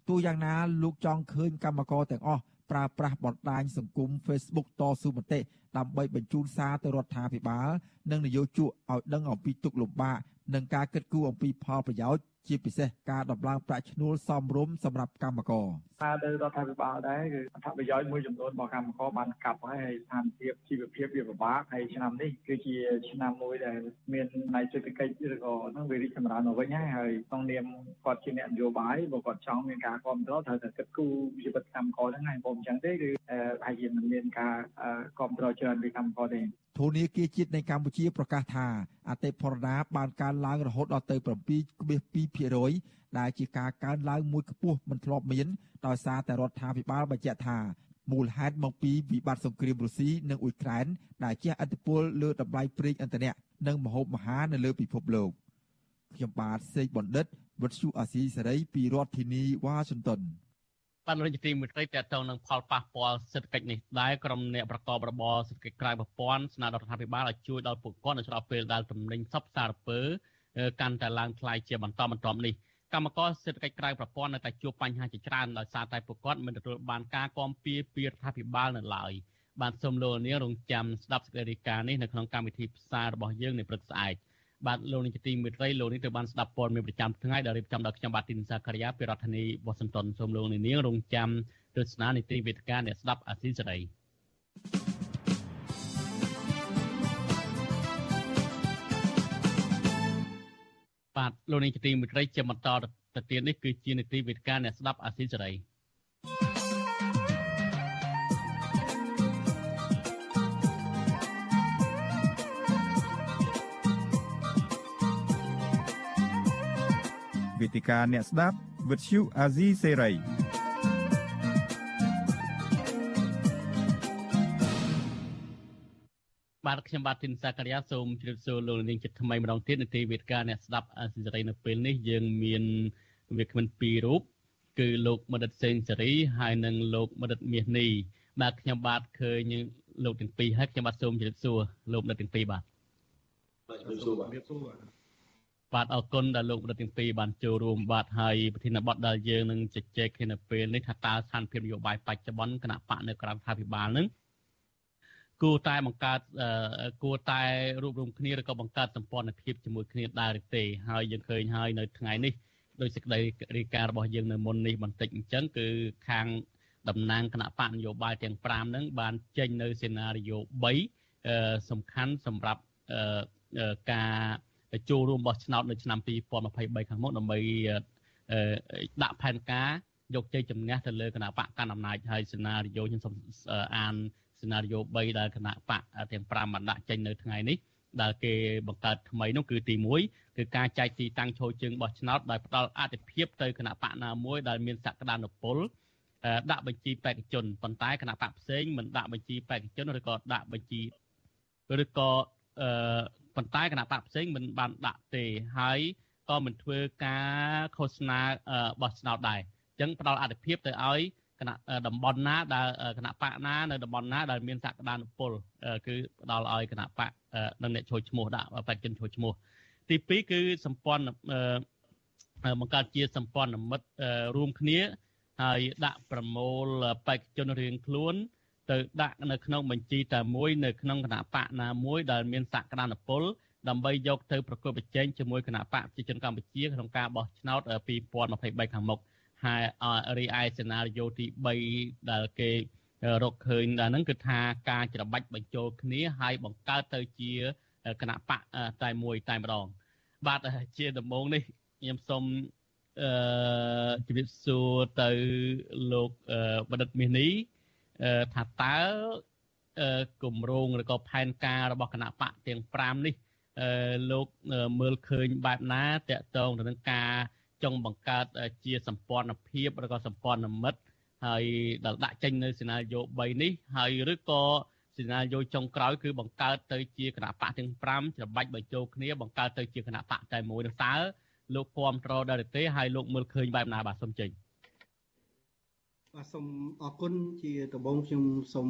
B: ទោះយ៉ាងណាលោកចង់ឃើញកម្មករទាំងអស់ប្រើប្រាស់បណ្ដាញសង្គម Facebook តស៊ូមតិដើម្បីបញ្ជូនសារទៅរដ្ឋាភិបាល និងនយោជកឲ្យដឹងអំពីទុកលំបាកនិងការគិតគូរអំពីផលប្រយោជន៍ ជាពិសេសការដំឡើងប្រាក់ឈ្នួលសមរម្យសម្រាប់កម្មករ
P: សារទៅរដ្ឋាភិបាលដែរគឺអត្ថប្រយោជន៍មួយចំនួនរបស់កម្មករបានកាប់ហើយហើយស្ថានភាពជីវភាពវាពិបាកហើយឆ្នាំនេះគឺជាឆ្នាំមួយដែលមានន័យសេដ្ឋកិច្ចឬក៏នឹងវារីកចម្រើនមកវិញហើយហើយក្នុងនាមគាត់ជាអ្នកនយោបាយបើគាត់ចង់មានការគ្រប់គ្រងត្រូវតែគិតគូរជីវិតកម្មករហ្នឹងហើយបើមិនចឹងទេគឺហើយជាមិនមានការគ្រប់គ្រងច្រើនពីកម្មករទេ
B: ធនាគារជាតិនៃកម្ពុជាប្រកាសថាអតិផរណាបានកើនឡើងរហូតដល់ទៅ7.2%ដែលជាការកើនឡើងមួយខ្ពស់មិនធ្លាប់មានដោយសារតែរដ្ឋាភិបាលបញ្ជាក់ថាមូលហេតុមកពីវិបត្តិសង្គ្រាមរុស្ស៊ីនិងអ៊ុយក្រែនដែលជះឥទ្ធិពលលើតម្លៃប្រេងឥន្ធនៈនិងម្ហូបអាហារនៅលើពិភពលោកខ្ញុំបាទសេកបណ្ឌិតវុទ្ធុអាស៊ីសេរីពីរដ្ឋធានីវ៉ាស៊ីនតោន
A: បានរដ្ឋទីមួយត្រីតទៅនឹងផលប៉ះពាល់សេដ្ឋកិច្ចនេះដែរក្រុមអ្នកប្រកបរបរសេដ្ឋកិច្ចក្រៅប្រព័ន្ធស្នើដល់រដ្ឋាភិបាលឲ្យជួយដល់ពួកគាត់នៅស្របពេលដែលទំនិញសពសារពើ កាន់តែឡើងថ្លៃជាបន្តបន្ទាប់នេះកម្មករសេដ្ឋកិច្ចក្រៅប្រព័ន្ធនៅតែជួបបញ្ហាជាច្រើនដោយសារតែពួកគាត់មិនទទួលបានការគាំពៀពីរដ្ឋាភិបាលនៅឡើយបានសូមលោកនាងរងចាំស្ដាប់សេចក្តីរាយការណ៍នេះនៅក្នុងកម្មវិធីផ្សាយរបស់យើងនៅព្រឹកស្អែកបាទលោកនាងជាទីមេត្រីលោកនេះត្រូវបានស្ដាប់ព័ត៌មានប្រចាំថ្ងៃដែលរៀបចំដោយខ្ញុំបាទទីនសាការីយ៉ាពីរដ្ឋធានីវ៉ាស៊ីនតោនសូមលោកនាងរងចាំទស្សនានីតិវេទិកាអ្នកស្ដាប់អាស៊ីសេរី បាទលោកនាងជាទីមេត្រីជាបន្តទៅទៀតនេះគឺជានីតិវេទិកាអ្នកស្ដាប់អាស៊ីសេរី
Q: វេទិកាអ្នកស្ដាប់វិទ្យុអាស៊ីសេរី
A: បាទខ្ញុំបាទធីនសាករិយាសូមជម្រាបសួរលោកនាងជាថ្មីម្ដងទៀតនៅទីវេទិកាអ្នកស្ដាប់អាស៊ីសេរីនៅពេលនេះយើងមានវាគ្មិនពីររូបគឺលោកមនិតសេងសេរីហើយនិងលោកមនិតមាសនីបាទខ្ញុំបាទឃើញលោកទាំងពីរហើយខ្ញុំបាទសូមជម្រាបសួរលោកមនិតទាំងពីរបាទ
R: បាទជម្រាបសួរបាទ
A: បាទអរគុណដែលលោកប្រធានទី2បានចូលរួមបាទហើយប្រធានបទដែលយើងនឹងជជែកគ្នានៅពេលនេះថាតើស្ថានភាពនយោបាយបច្ចុប្បន្នគណៈបកនៅក្រៅរដ្ឋាភិបាលនឹង គួរតែបង្កើតគួរតែរួបរวมគ្នាឬក៏បង្កើតសម្ព័ន្ធភាពជាមួយគ្នាដែរឬទេហើយយើងឃើញហើយនៅថ្ងៃនេះដោយសេចក្តីរាយការណ៍របស់យើងនៅមុននេះបន្តិចអញ្ចឹងគឺខាងតំណាងគណៈបកនយោបាយទាំង5ហ្នឹងបានចេញនៅសេណារីយ៉ូ3សំខាន់សម្រាប់ការចូលរួមបោះឆ្នោតនៅឆ្នាំ2023ខាងមុខដើម្បីដាក់ផែនការយកជ័យជំនះទៅលើគណៈបកកណ្ដាលអំណាចហើយសេណារីយ៉ូខ្ញុំសូមអាន សេណារីយ៉ូ3ដែលគណៈបកទាំង5បានដាក់ចេញនៅថ្ងៃនេះដែលគេបង្កើតថ្មីនោះគឺទី1គឺការចែកទីតាំងឈរជើងបោះឆ្នោតដោយផ្ដល់អធិភាពទៅគណៈបកណាមួយដែលមានសក្តានុពលដាក់បញ្ជីបេក្ខជនប៉ុន្តែគណៈបកផ្សេងមិនដាក់បញ្ជីបេក្ខជនឬក៏ដាក់បញ្ជីឬក៏អឺប៉ុន្តែគណៈបកផ្សេងមិនបានដាក់ទេហើយក៏មិនធ្វើការឃោសនាបោះឆ្នោតដែរអញ្ចឹងផ្ដល់អធិភាពទៅឲ្យ គណៈតំបន់ណាដែលគណៈបកណានៅតំបន់ណាដែលមានសក្តានុពលគឺផ្ដល់ឲ្យគណៈបកនិងអ្នកចូលឈ្មោះដាក់បេក្ខជនចូលឈ្មោះទី2គឺសម្ព័ន្ធបង្កើតជាសម្ព័ន្ធមិត្តរួមគ្នាហើយដាក់ប្រមូលបេក្ខជនរៀងខ្លួន ទៅដាក់នៅក្នុងបញ្ជីតែមួយនៅក្នុងគណៈបកណាមួយដែលមានសក្តានុពលដើម្បីយកទៅប្រកួតប្រជែងជាមួយគណៈបកប្រជាជនកម្ពុជាក្នុងការបោះឆ្នោត2023ខាងមុខ ហើយរីឯសេណារីយ៉ូទី3ដែលគេរកឃើញដល់ហ្នឹងគឺថាការច្របាច់បញ្ចូលគ្នាហើយបង្កើតទៅជាគណៈបកតែមួយតែម្ដង បាទជាដំបូងនេះខ្ញុំសូមអឺជម្រាបសួរទៅលោកបណ្ឌិតមាសនេះថាតើគម្រោងឬក៏ផែនការរបស់គណៈបកទាំង5នេះលោកមើលឃើញបែបណាតកតងទៅនឹងការ ចង់បង្កើតជាសម្ព័ន្ធភាពឬក៏សម្ព័ន្ធមិត្តហើយដែលដាក់ចេញនៅសេណារីយ៉ូ3នេះហើយឬក៏សេនាយោចុងក្រោយគឺបង្កើតទៅជាគណៈបកទាំង5ច្របាច់បញ្ចូលគ្នាបង្កើតទៅជាគណៈបកតែមួយនឹងតើលោកគ្រប់ត្រដល់ទេហើយលោកមើលឃើញបែបណាបាទសូមចេញ
S: បាទសូមអរគុណជាដំបូងខ្ញុំសូម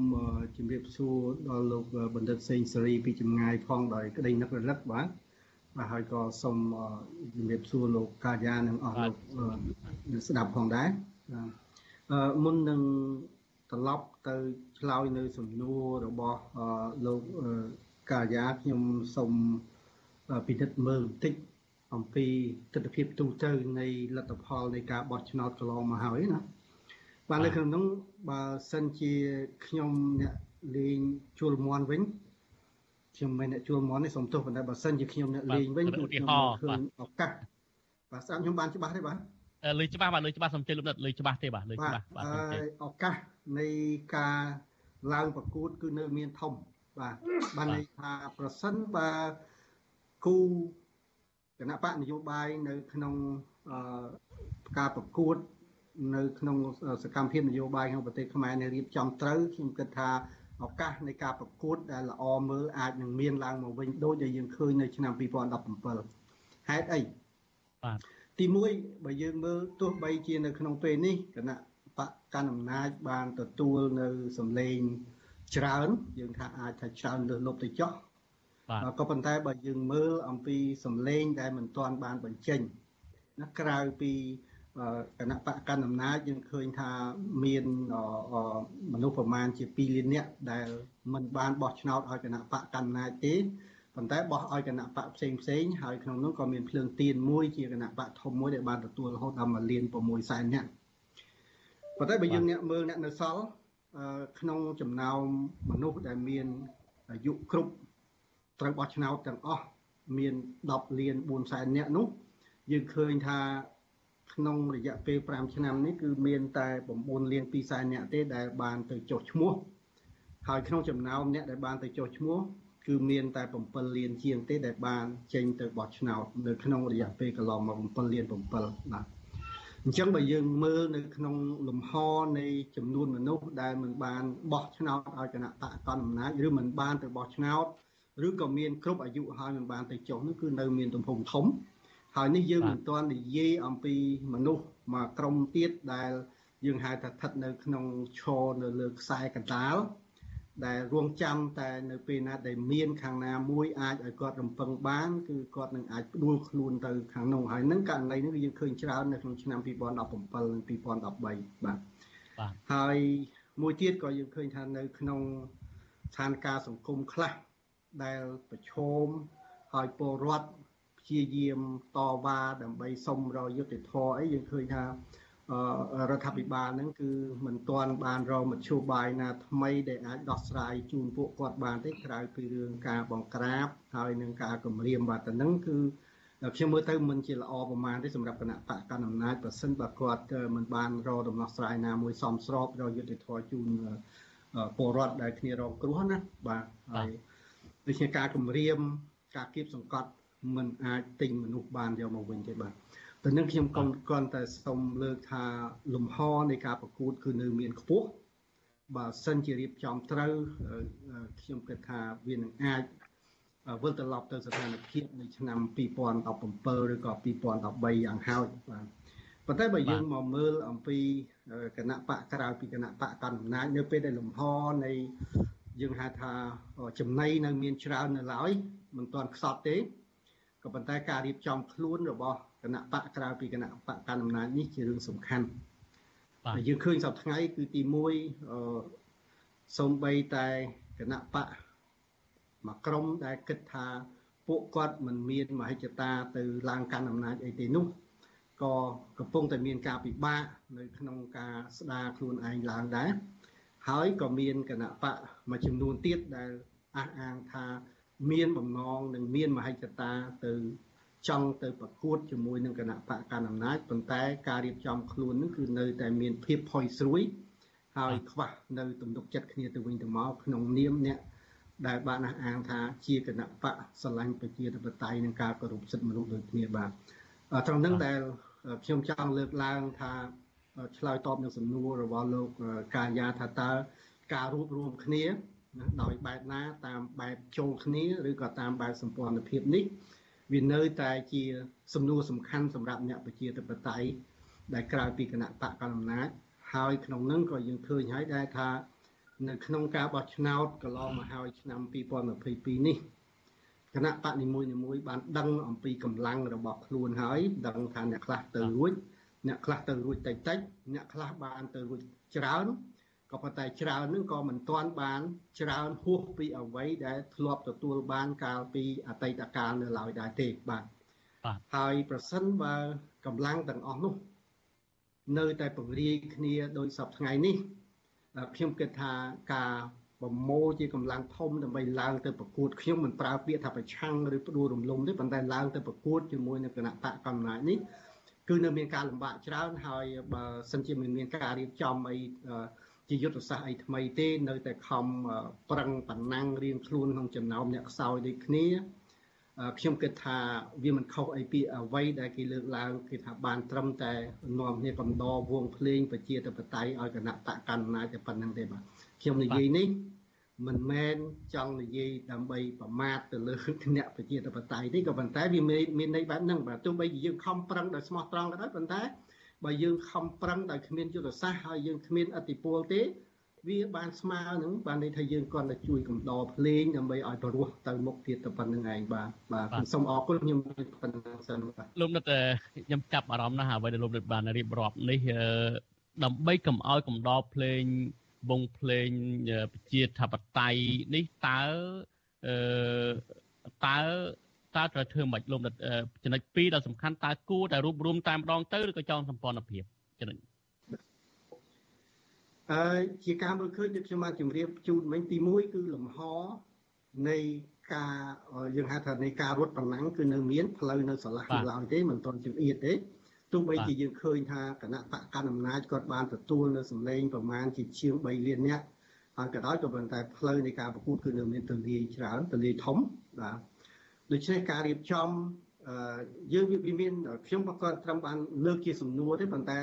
S: ជម្រាបសួរដល់លោកបណ្ឌិតសេងសេរីពីចម្ងាយផងដោយក្តីនឹករលឹកបាទ បាទហើយក៏សូមជំរាបសួរលោកកាយានិងអស់លោកស្ដាប់ផងដែរអឺមុននឹងត្រឡប់ទៅឆ្លើយនៅសំណួររបស់លោកកាយាខ្ញុំសូមពិនិត្យមើលបន្តិចអំពីទស្សនវិជ្ជាទូទៅនៃលទ្ធផលនៃការបោះឆ្នោតកន្លងមកហើយណាបាទនៅក្នុងនោះបើសិនជាខ្ញុំអ្នកលេងជួលមន់វិញ ខ្ញុំមិនអ្នកជួលមន់នេះសូមទោសប៉ុន្តែបើសិនជាខ្ញុំអ្នកលេងវិញគឺខ្ញុំឃើញឱកាសបាទស្ដាប់ខ្ញុំបានច្បាស់ទេបាទ
A: លើច្បាស់បាទលើច្បាស់សំជិលលំដាប់លើច្បាស់ទេបាទលើច្បាស់
S: បាទឱកាសនៃការឡើងប្រកួតគឺនៅមានធំបាទបានន័យថាប្រសិនបើគូគណៈបកនយោបាយនៅក្នុងការប្រកួត នៅ ក្នុងសកម្មភាពនយោបាយក្នុងប្រទេសខ្មែរនៅរៀបចំត្រូវខ្ញុំគិតថា ឱកាសនៃការប្រកួតដែលល្អមើលអាចនឹងមានឡើងមកវិញដូចដែលយើងឃើញនៅឆ្នាំ2017ហេតុអី
A: បាទ
S: ទី1បើយើងមើលទោះបីជានៅក្នុងពេលនេះគណៈបកកណ្ដាលអំណាចបានទទួលនៅសម្លេងច្រើនយើងថាអាចថាច្រើនលើសលប់ទៅចោះ
A: បាទ
S: ក៏ប៉ុន្តែបើយើងមើលអំពីសម្លេងដែលមិនទាន់បានបញ្ចេញណាក្រៅពី គណៈបកកណ្ដាលអំណាចយើងឃើញថាមានមនុស្សប្រមាណជា2លាននាក់ដែលមិនបានបោះឆ្នោតឲ្យគណៈបកកណ្ដាលអំណាចទេប៉ុន្តែបោះឲ្យគណៈបកផ្សេងផ្សេងហើយក្នុងនោះក៏មានភ្លើងទៀនមួយជាគណៈបកធំមួយដែលបានទទួលរហូតដល់1លាន6សែននាក់ប៉ុន្តែបើយើងអ្នកមើលអ្នកនៅសល់ក្នុងចំណោមមនុស្សដែលមានអាយុគ្រប់ត្រូវបោះឆ្នោតទាំងអស់មាន10លាន4សែននាក់នោះយើងឃើញថា ក្នុងរយៈពេល5ឆ្នាំនេះគឺមានតែ9លាន2សែននាក់ទេដែលបានទៅចុះឈ្មោះហើយក្នុងចំណោមអ្នកដែលបានទៅចុះឈ្មោះគឺមានតែ7លានជាងទេដែលបានចេញទៅបោះឆ្នោតនៅក្នុងរយៈពេលកន្លងមក7លាន7បាទអញ្ចឹងបើយើងមើលនៅក្នុងលំហនៃចំនួនមនុស្សដែលមិនបានបោះឆ្នោតឲ្យគណៈបកកណ្ដាលអំណាចឬមិនបានទៅបោះឆ្នោតឬក៏មានគ្រប់អាយុហើយមិនបានទៅចុះនោះគឺនៅមានទំហំធំ ហើយនេះយើងមិនទាន់និយាយអំពីមនុស្សមួយក្រុមទៀតដែល យើងហៅថាស្ថិតនៅ ក្នុងឈរនៅលើខ្សែកណ្ដាលដែលរងចាំតែនៅពេលណាដែលមានខាងណាមួយអាចឲ្យគាត់រំពឹងបានគឺគាត់នឹងអាចដួលខ្លួនទៅខាងនោះហើយនឹងករណីនេះយើងឃើញច្រើននៅក្នុងឆ្នាំ2017និង2013បាទ
A: បាទ
S: ហើយមួយទៀតក៏យើងឃើញថានៅក្នុងស្ថានភាពសង្គមខ្លះដែលប្រឈមហើយពលរដ្ឋ ព្យាយាមតវ៉ាដើម្បីសុំរយុត្តិធម៌អីយើងឃើញថារដ្ឋាភិបាលហ្នឹងគឺមិនទាន់បានរកមធ្យោបាយណាថ្មីដែលអាចដោះស្រាយជូនពួកគាត់បានទេក្រៅពីរឿងការបង្ក្រាបហើយនឹងការគម្រាមបាទទៅហ្នឹងគឺខ្ញុំមើលទៅមិនជាល្អប្រមាណទេសម្រាប់គណៈបកកណ្ដាលអំណាចបើសិនបើគាត់មិនបានរកដំណោះស្រាយណាមួយសមស្របរកយុត្តិធម៌ជូនពលរដ្ឋដែលគ្នារងគ្រោះណាបាទហើយដូចជាការគម្រាមការគៀបសង្កត់ មិនអាចទិញមនុស្សបានយកមកវិញទេបាទតែនឹងខ្ញុំកគ្រាន់តែសូមលើកថាលំហនៃការប្រកួត គឺនៅមានខ្ពស់បើសិនជារៀបចំត្រូវខ្ញុំគិតថាវានឹងអាចវិលត្រឡប់ទៅស្ថានភាពនៃឆ្នាំ2017ឬក៏2013យ៉ាងហោចបាទប៉ុន្តែបើយើងមកមើលអំពីគណៈបកក្រៅពីគណៈបកកណ្ដាលអំណាចនៅពេលដែលលំហនៃយើងហៅថាចំណៃនៅមានច្រើននៅឡើយមិនទាន់ខ្សត់ទេ ក៏ប៉ុន្តែការរៀបចំខ្លួនរបស់គណៈបកក្រៅពីគណៈបកកណ្ដាលអំណាចនេះជារឿងសំខាន់
A: បាទ
S: យើងឃើញសប្តាហ៍ថ្ងៃគឺទី1អឺសំបីតែគណៈបកមួយក្រុមដែលគិតថាពួកគាត់មិនមានមហិច្ឆតាទៅឡើងកាន់អំណាចអីទេនោះក៏កំពុងតែមានការពិបាកនៅក្នុងការស្ដារខ្លួនឯងឡើងដែរហើយក៏មានគណៈបកមួយចំនួនទៀតដែលអះអាងថា មានបំណងនិងមានមហិច្ឆតាទៅចង់ទៅប្រកួតជាមួយនឹងគណៈបកកណ្ដាលអំណាចប៉ុន្តែការរៀបចំខ្លួននឹងគឺនៅតែមានភាពផុយស្រួយហើយខ្វះនៅទំនុកចិត្តគ្នាទៅវិញទៅមកក្នុងនាមអ្នកដែលបានអះអាងថាជាគណៈបកស្រឡាញ់ប្រជាធិបតេយ្យនិងការគោរពសិទ្ធិមនុស្សដូចគ្នាបាទត្រង់នឹងដែលខ្ញុំចង់លើកឡើងថាឆ្លើយតបនឹងសំណួររបស់លោកកាយាថាតើការរួបរวมគ្នា ណាដោយបែបណាតាមបែបចូលគ្នាឬក៏តាមបែបសម្ព័ន្ធភាពនេះវានៅតែជាសំណួរសំខាន់សម្រាប់អ្នកប្រជាធិបតេយ្យដែលក្រៅពីគណៈបកកណ្ដាលអំណាចហើយក្នុងនឹងក៏យើងឃើញហើយដែរថា នៅក្នុងការបោះឆ្នោតកន្លងមកហើយឆ្នាំ2022នេះគណៈបកនីមួយៗបានដឹងអំពីកម្លាំងរបស់ខ្លួនហើយដឹងថាអ្នកខ្លះទៅរួចអ្នកខ្លះទៅរួចតិចតិចអ្នកខ្លះបានទៅរួចច្រើន ក៏ប៉ុន្តែច្រើននឹងក៏មិនទាន់បាន ច្រើនហួសពីអ្វីដែលធ្លាប់ទទួលបានកាលពីអតីតកាលនៅឡើយដែរទេបាទហើយប្រសិនបើកម្លាំងទាំងអស់នោះនៅតែពង្រាយគ្នាដោយសពថ្ងៃនេះខ្ញុំគិតថាការប្រមូលជាកម្លាំងធំដើម្បីឡើងទៅប្រកួតខ្ញុំមិនប្រើពាក្យថាប្រឆាំងឬផ្ដួលរំលំទេប៉ុន្តែឡើងទៅប្រកួតជាមួយនឹងគណៈបកកំណាចនេះគឺនៅមានការលំបាកច្រើនហើយបើសិនជាមិនមានការរៀបចំអី ជាយុទ្ធសាស្ត្រអីថ្មីទេនៅតែខំប្រឹងប្រណាំងរៀងខ្លួនក្នុងចំណោមអ្នកខ្សោយដូចគ្នាខ្ញុំគិតថាវាមិនខុសអីពីអ្វីដែលគេលើកឡើងគេថាបានត្រឹមតែនាំគ្នាកំដរវងភ្លេងប្រជាធិបតេយ្យឲ្យគណៈបកកណ្ដាលតែប៉ុណ្្នឹងទេបាទខ្ញុំនិយាយនេះមិនមែនចង់និយាយដើម្បីប្រមាថទៅលើអ្នកប្រជាធិបតេយ្យទេក៏ប៉ុន្តែវាមានន័យបែបហ្នឹងបាទទោះបីជាយើងខំប្រឹងដោយស្មោះត្រង់ក៏ដោយប៉ុន្តែ បើយើងខំប្រឹងដោយគ្មានយុទ្ធសាស្ត្រហើយយើងគ្មានអតិពលទេ វាបានស្មើនឹងបានន័យថាយើងគាត់តែជួយកំដរភ្លេងដើម្បីឲ្យបរោះទៅមុខទៀតទៅប៉ុណ្្នឹងឯងបាទបាទសូមអរគុណខ្ញុំប៉ុណ្្នឹងសិនបាទ
A: លោកនិតខ្ញុំចាប់អារម្មណ៍ណាស់អ្វីដែលលោកនិតបានរៀបរាប់នេះដើម្បីកុំឲ្យកំដរភ្លេងវងភ្លេងប្រជាធិបតេយ្យនេះតើអឺតើ តើត្រូវធ្វើមិនលោកនិតចំណុច2ដ៏សំខាន់តើគួរតែរួបរวมតែម្ដងទៅឬក៏ចងសម្ព័ន្ធភាពចំណុច
S: អឺជាការមើលឃើញដូចខ្ញុំបានជម្រាបជូនមិញទី1គឺលំហនៃការយើងហៅថានៃការរត់ប្រណាំងគឺនៅមានផ្លូវនៅស្រឡះនៅឡើយទេមិនទាន់ជំអៀតទេទោះបីជាយើងឃើញថាគណៈបកកណ្ដាលអំណាចគាត់បានទទួលនៅសម្លេងប្រមាណជាជាង3លាននាក់ហើយក៏ដោយក៏ប៉ុន្តែផ្លូវនៃការប្រកួតគឺនៅមានទលាយច្រើនទលាយធំបាទ ដូច្នេះការរៀបចំយើងវាមានខ្ញុំក៏គាត់ត្រឹមបានលើកជាសំណួរទេប៉ុន្តែ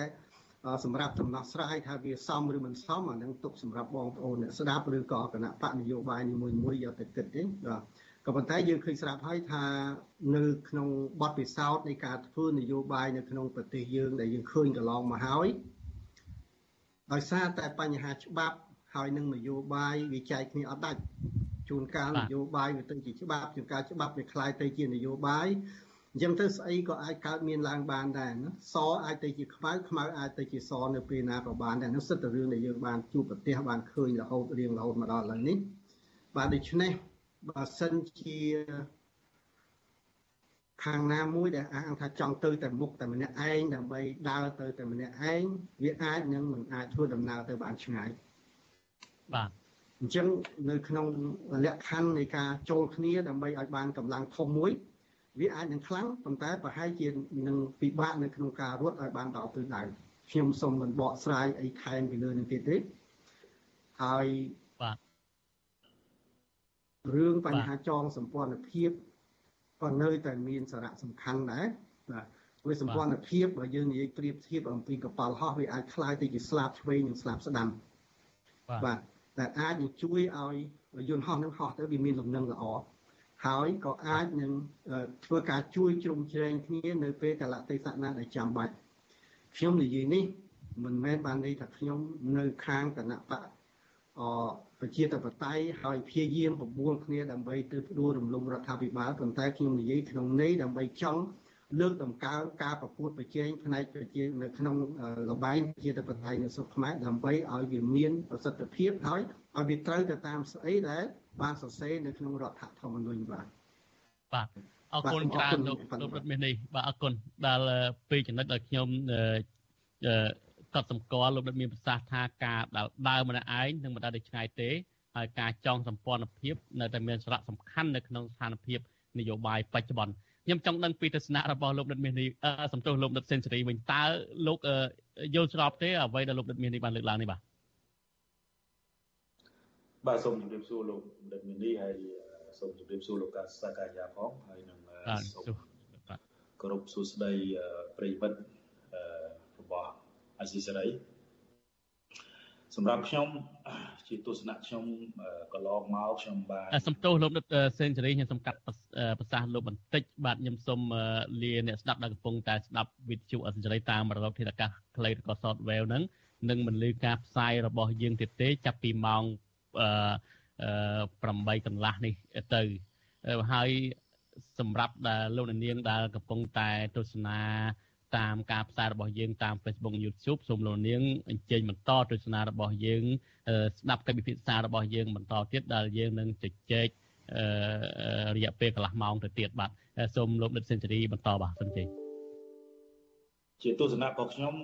S: សម្រាប់ដំណោះស្រាយថាវាសមឬមិនសមអានឹងទុកសម្រាប់បងប្អូនអ្នកស្ដាប់ឬក៏គណៈបកនយោបាយនីមួយៗយកទៅគិតទេបាទក៏ប៉ុន្តែយើងឃើញស្រាប់ហើយថានៅក្នុងបទពិសោធន៍នៃការធ្វើនយោបាយនៅក្នុងប្រទេសយើងដែលយើងឃើញកន្លងមកហើយដោយសារតែបញ្ហាច្បាប់ហើយនឹងនយោបាយវាចែកគ្នាអត់ដាច់ ជួនកាលនយោបាយវាទៅជាច្បាប់ជួនកាលច្បាប់វាคล้ายទៅជានយោបាយអញ្ចឹងទៅស្អីក៏អាចកើតមានឡើងបានដែរណាសអាចទៅជាខ្មៅខ្មៅអាចទៅជាសនៅពេលណាក៏បានដែរនោះសិតតែរឿងដែលយើងបានជួបប្រទេសបានឃើញរហូតរៀងរហូតមកដល់ឥឡូវនេះបាទដូច្នេះបើសិនជាខាងណាមួយដែលអាងថាចង់ទៅតែមុខតែម្នាក់ឯងដើម្បីដើរទៅតែម្នាក់ឯងវាអាចនឹងមិនអាចធ្វើដំណើរទៅបានឆ្ងាយ
A: បាទ
S: អញ្ចឹងនៅក្នុងលក្ខខណ្ឌនៃការចូលគ្នាដើម្បីឲ្យបានកម្លាំងធំមួយវាអាចនឹងខ្លាំងប៉ុន្តែប្រហែលជានឹងពិបាកនៅក្នុងការរត់ឲ្យបានដល់ទិសដៅខ្ញុំសូមមិនបកស្រាយអីខែមពីលើនឹងទៀតទេហើយ
A: បាទ
S: រឿងបញ្ហាចងសម្ព័ន្ធភាពក៏នៅតែមានសារៈសំខាន់ដែរបាទវាសម្ព័ន្ធភាពបើយើងនិយាយប្រៀបធៀបអំពីកប៉ាល់ហោះវាអាចคล้ายទៅជាស្លាបឆ្វេងនិងស្លាបស្ដាំបាទ តែអាចនឹងជួយឲ្យយន្តហោះនឹងហោះទៅវាមានលំនឹងល្អហើយក៏អាចនឹងធ្វើការជួយជ្រោមជ្រែងគ្នានៅពេលកលៈទេសៈណាដែលចាំបាច់ខ្ញុំនិយាយនេះមិនមែនបានន័យថាខ្ញុំនៅខាងគណៈបកអប្រជាធិបតេយ្យហើយព្យាយាមបបួលគ្នាដើម្បីទៅផ្ដួលរំលំរដ្ឋាភិបាលប៉ុន្តែខ្ញុំនិយាយក្នុងន័យដើម្បីចង់ លើកតម្កើងការប្រកួតប្រជែងផ្នែកប្រជានៅក្នុងលបែងប្រជាធិបតេយ្យនៅស្រុកខ្មែរដើម្បីឲ្យវាមានប្រសិទ្ធភាពហើយឲ្យវាត្រូវទៅតាមស្អីដែលបានសរសេរនៅក្នុងរដ្ឋធម្មនុញ្ញបាទ
A: បាទអរគុណច្រើនលោកលោករដ្ឋមាសនេះបាទអរគុណដែលពេលចំណុចដែលខ្ញុំកត់សម្គាល់លោករដ្ឋមានប្រសាសន៍ថាការដែលដើរម្នាក់ឯងនឹងមិនដើរទៅឆ្ងាយទេហើយការចងសម្ព័ន្ធភាពនៅតែមានសារៈសំខាន់នៅក្នុងស្ថានភាពនយោបាយបច្ចុប្បន្ន ខ្ញុំចង់ដឹងពីទស្សនៈរបស់លោកដិតមាសនេះសំទោសលោកដិតសេនស៊ូរីវិញតើលោកយល់ស្របទេអ្វីដែលលោកដិតមាសនេះបានលើកឡើងនេះបាទ
R: បាទសូមជម្រាបសួរលោកដិតមាសនេះហើយសូមជម្រាបសួរលោកកាសកាយាផងហើយនឹងសូមគោរពសួស្តីប្រិយមិត្តរបស់អាស៊ីសេរី សម្រាប់ខ្ញុំជាទស្សនៈខ្ញុំកន្លងមកខ្ញុំបាន
A: សំទោសលោកដិតសេនស៊ូរីខ្ញុំសំកាត់ប្រសាសន៍លោកបន្តិចបាទខ្ញុំសូមលាអ្នកស្ដាប់ដែលកំពុងតែស្ដាប់វិទ្យុអសិរ័យតាមរលកធាតុអាកាសខ្លីឬក៏ software ហ្នឹងនឹងមិនលឺការផ្សាយរបស់យើងទៀតទេចាប់ពីម៉ោង8កន្លះនេះទៅហើយសម្រាប់ដែលលោកនាងដែលកំពុងតែទស្សនា តាមការផ្សាយរបស់យើងតាម Facebook YouTube សូមលោកនាងអញ្ជើញបន្តទស្សនារបស់យើងស្ដាប់កិច្ចពិភាក្សារបស់យើងបន្តទៀតដែលយើងនឹងជជែករយៈពេលកន្លះម៉ោងទៅទៀតបាទសូមលោកដិតសេនស៊ូរីបន្តបាទសូមជ័យ
R: ជាទស្សនៈរបស់ខ្ញុំ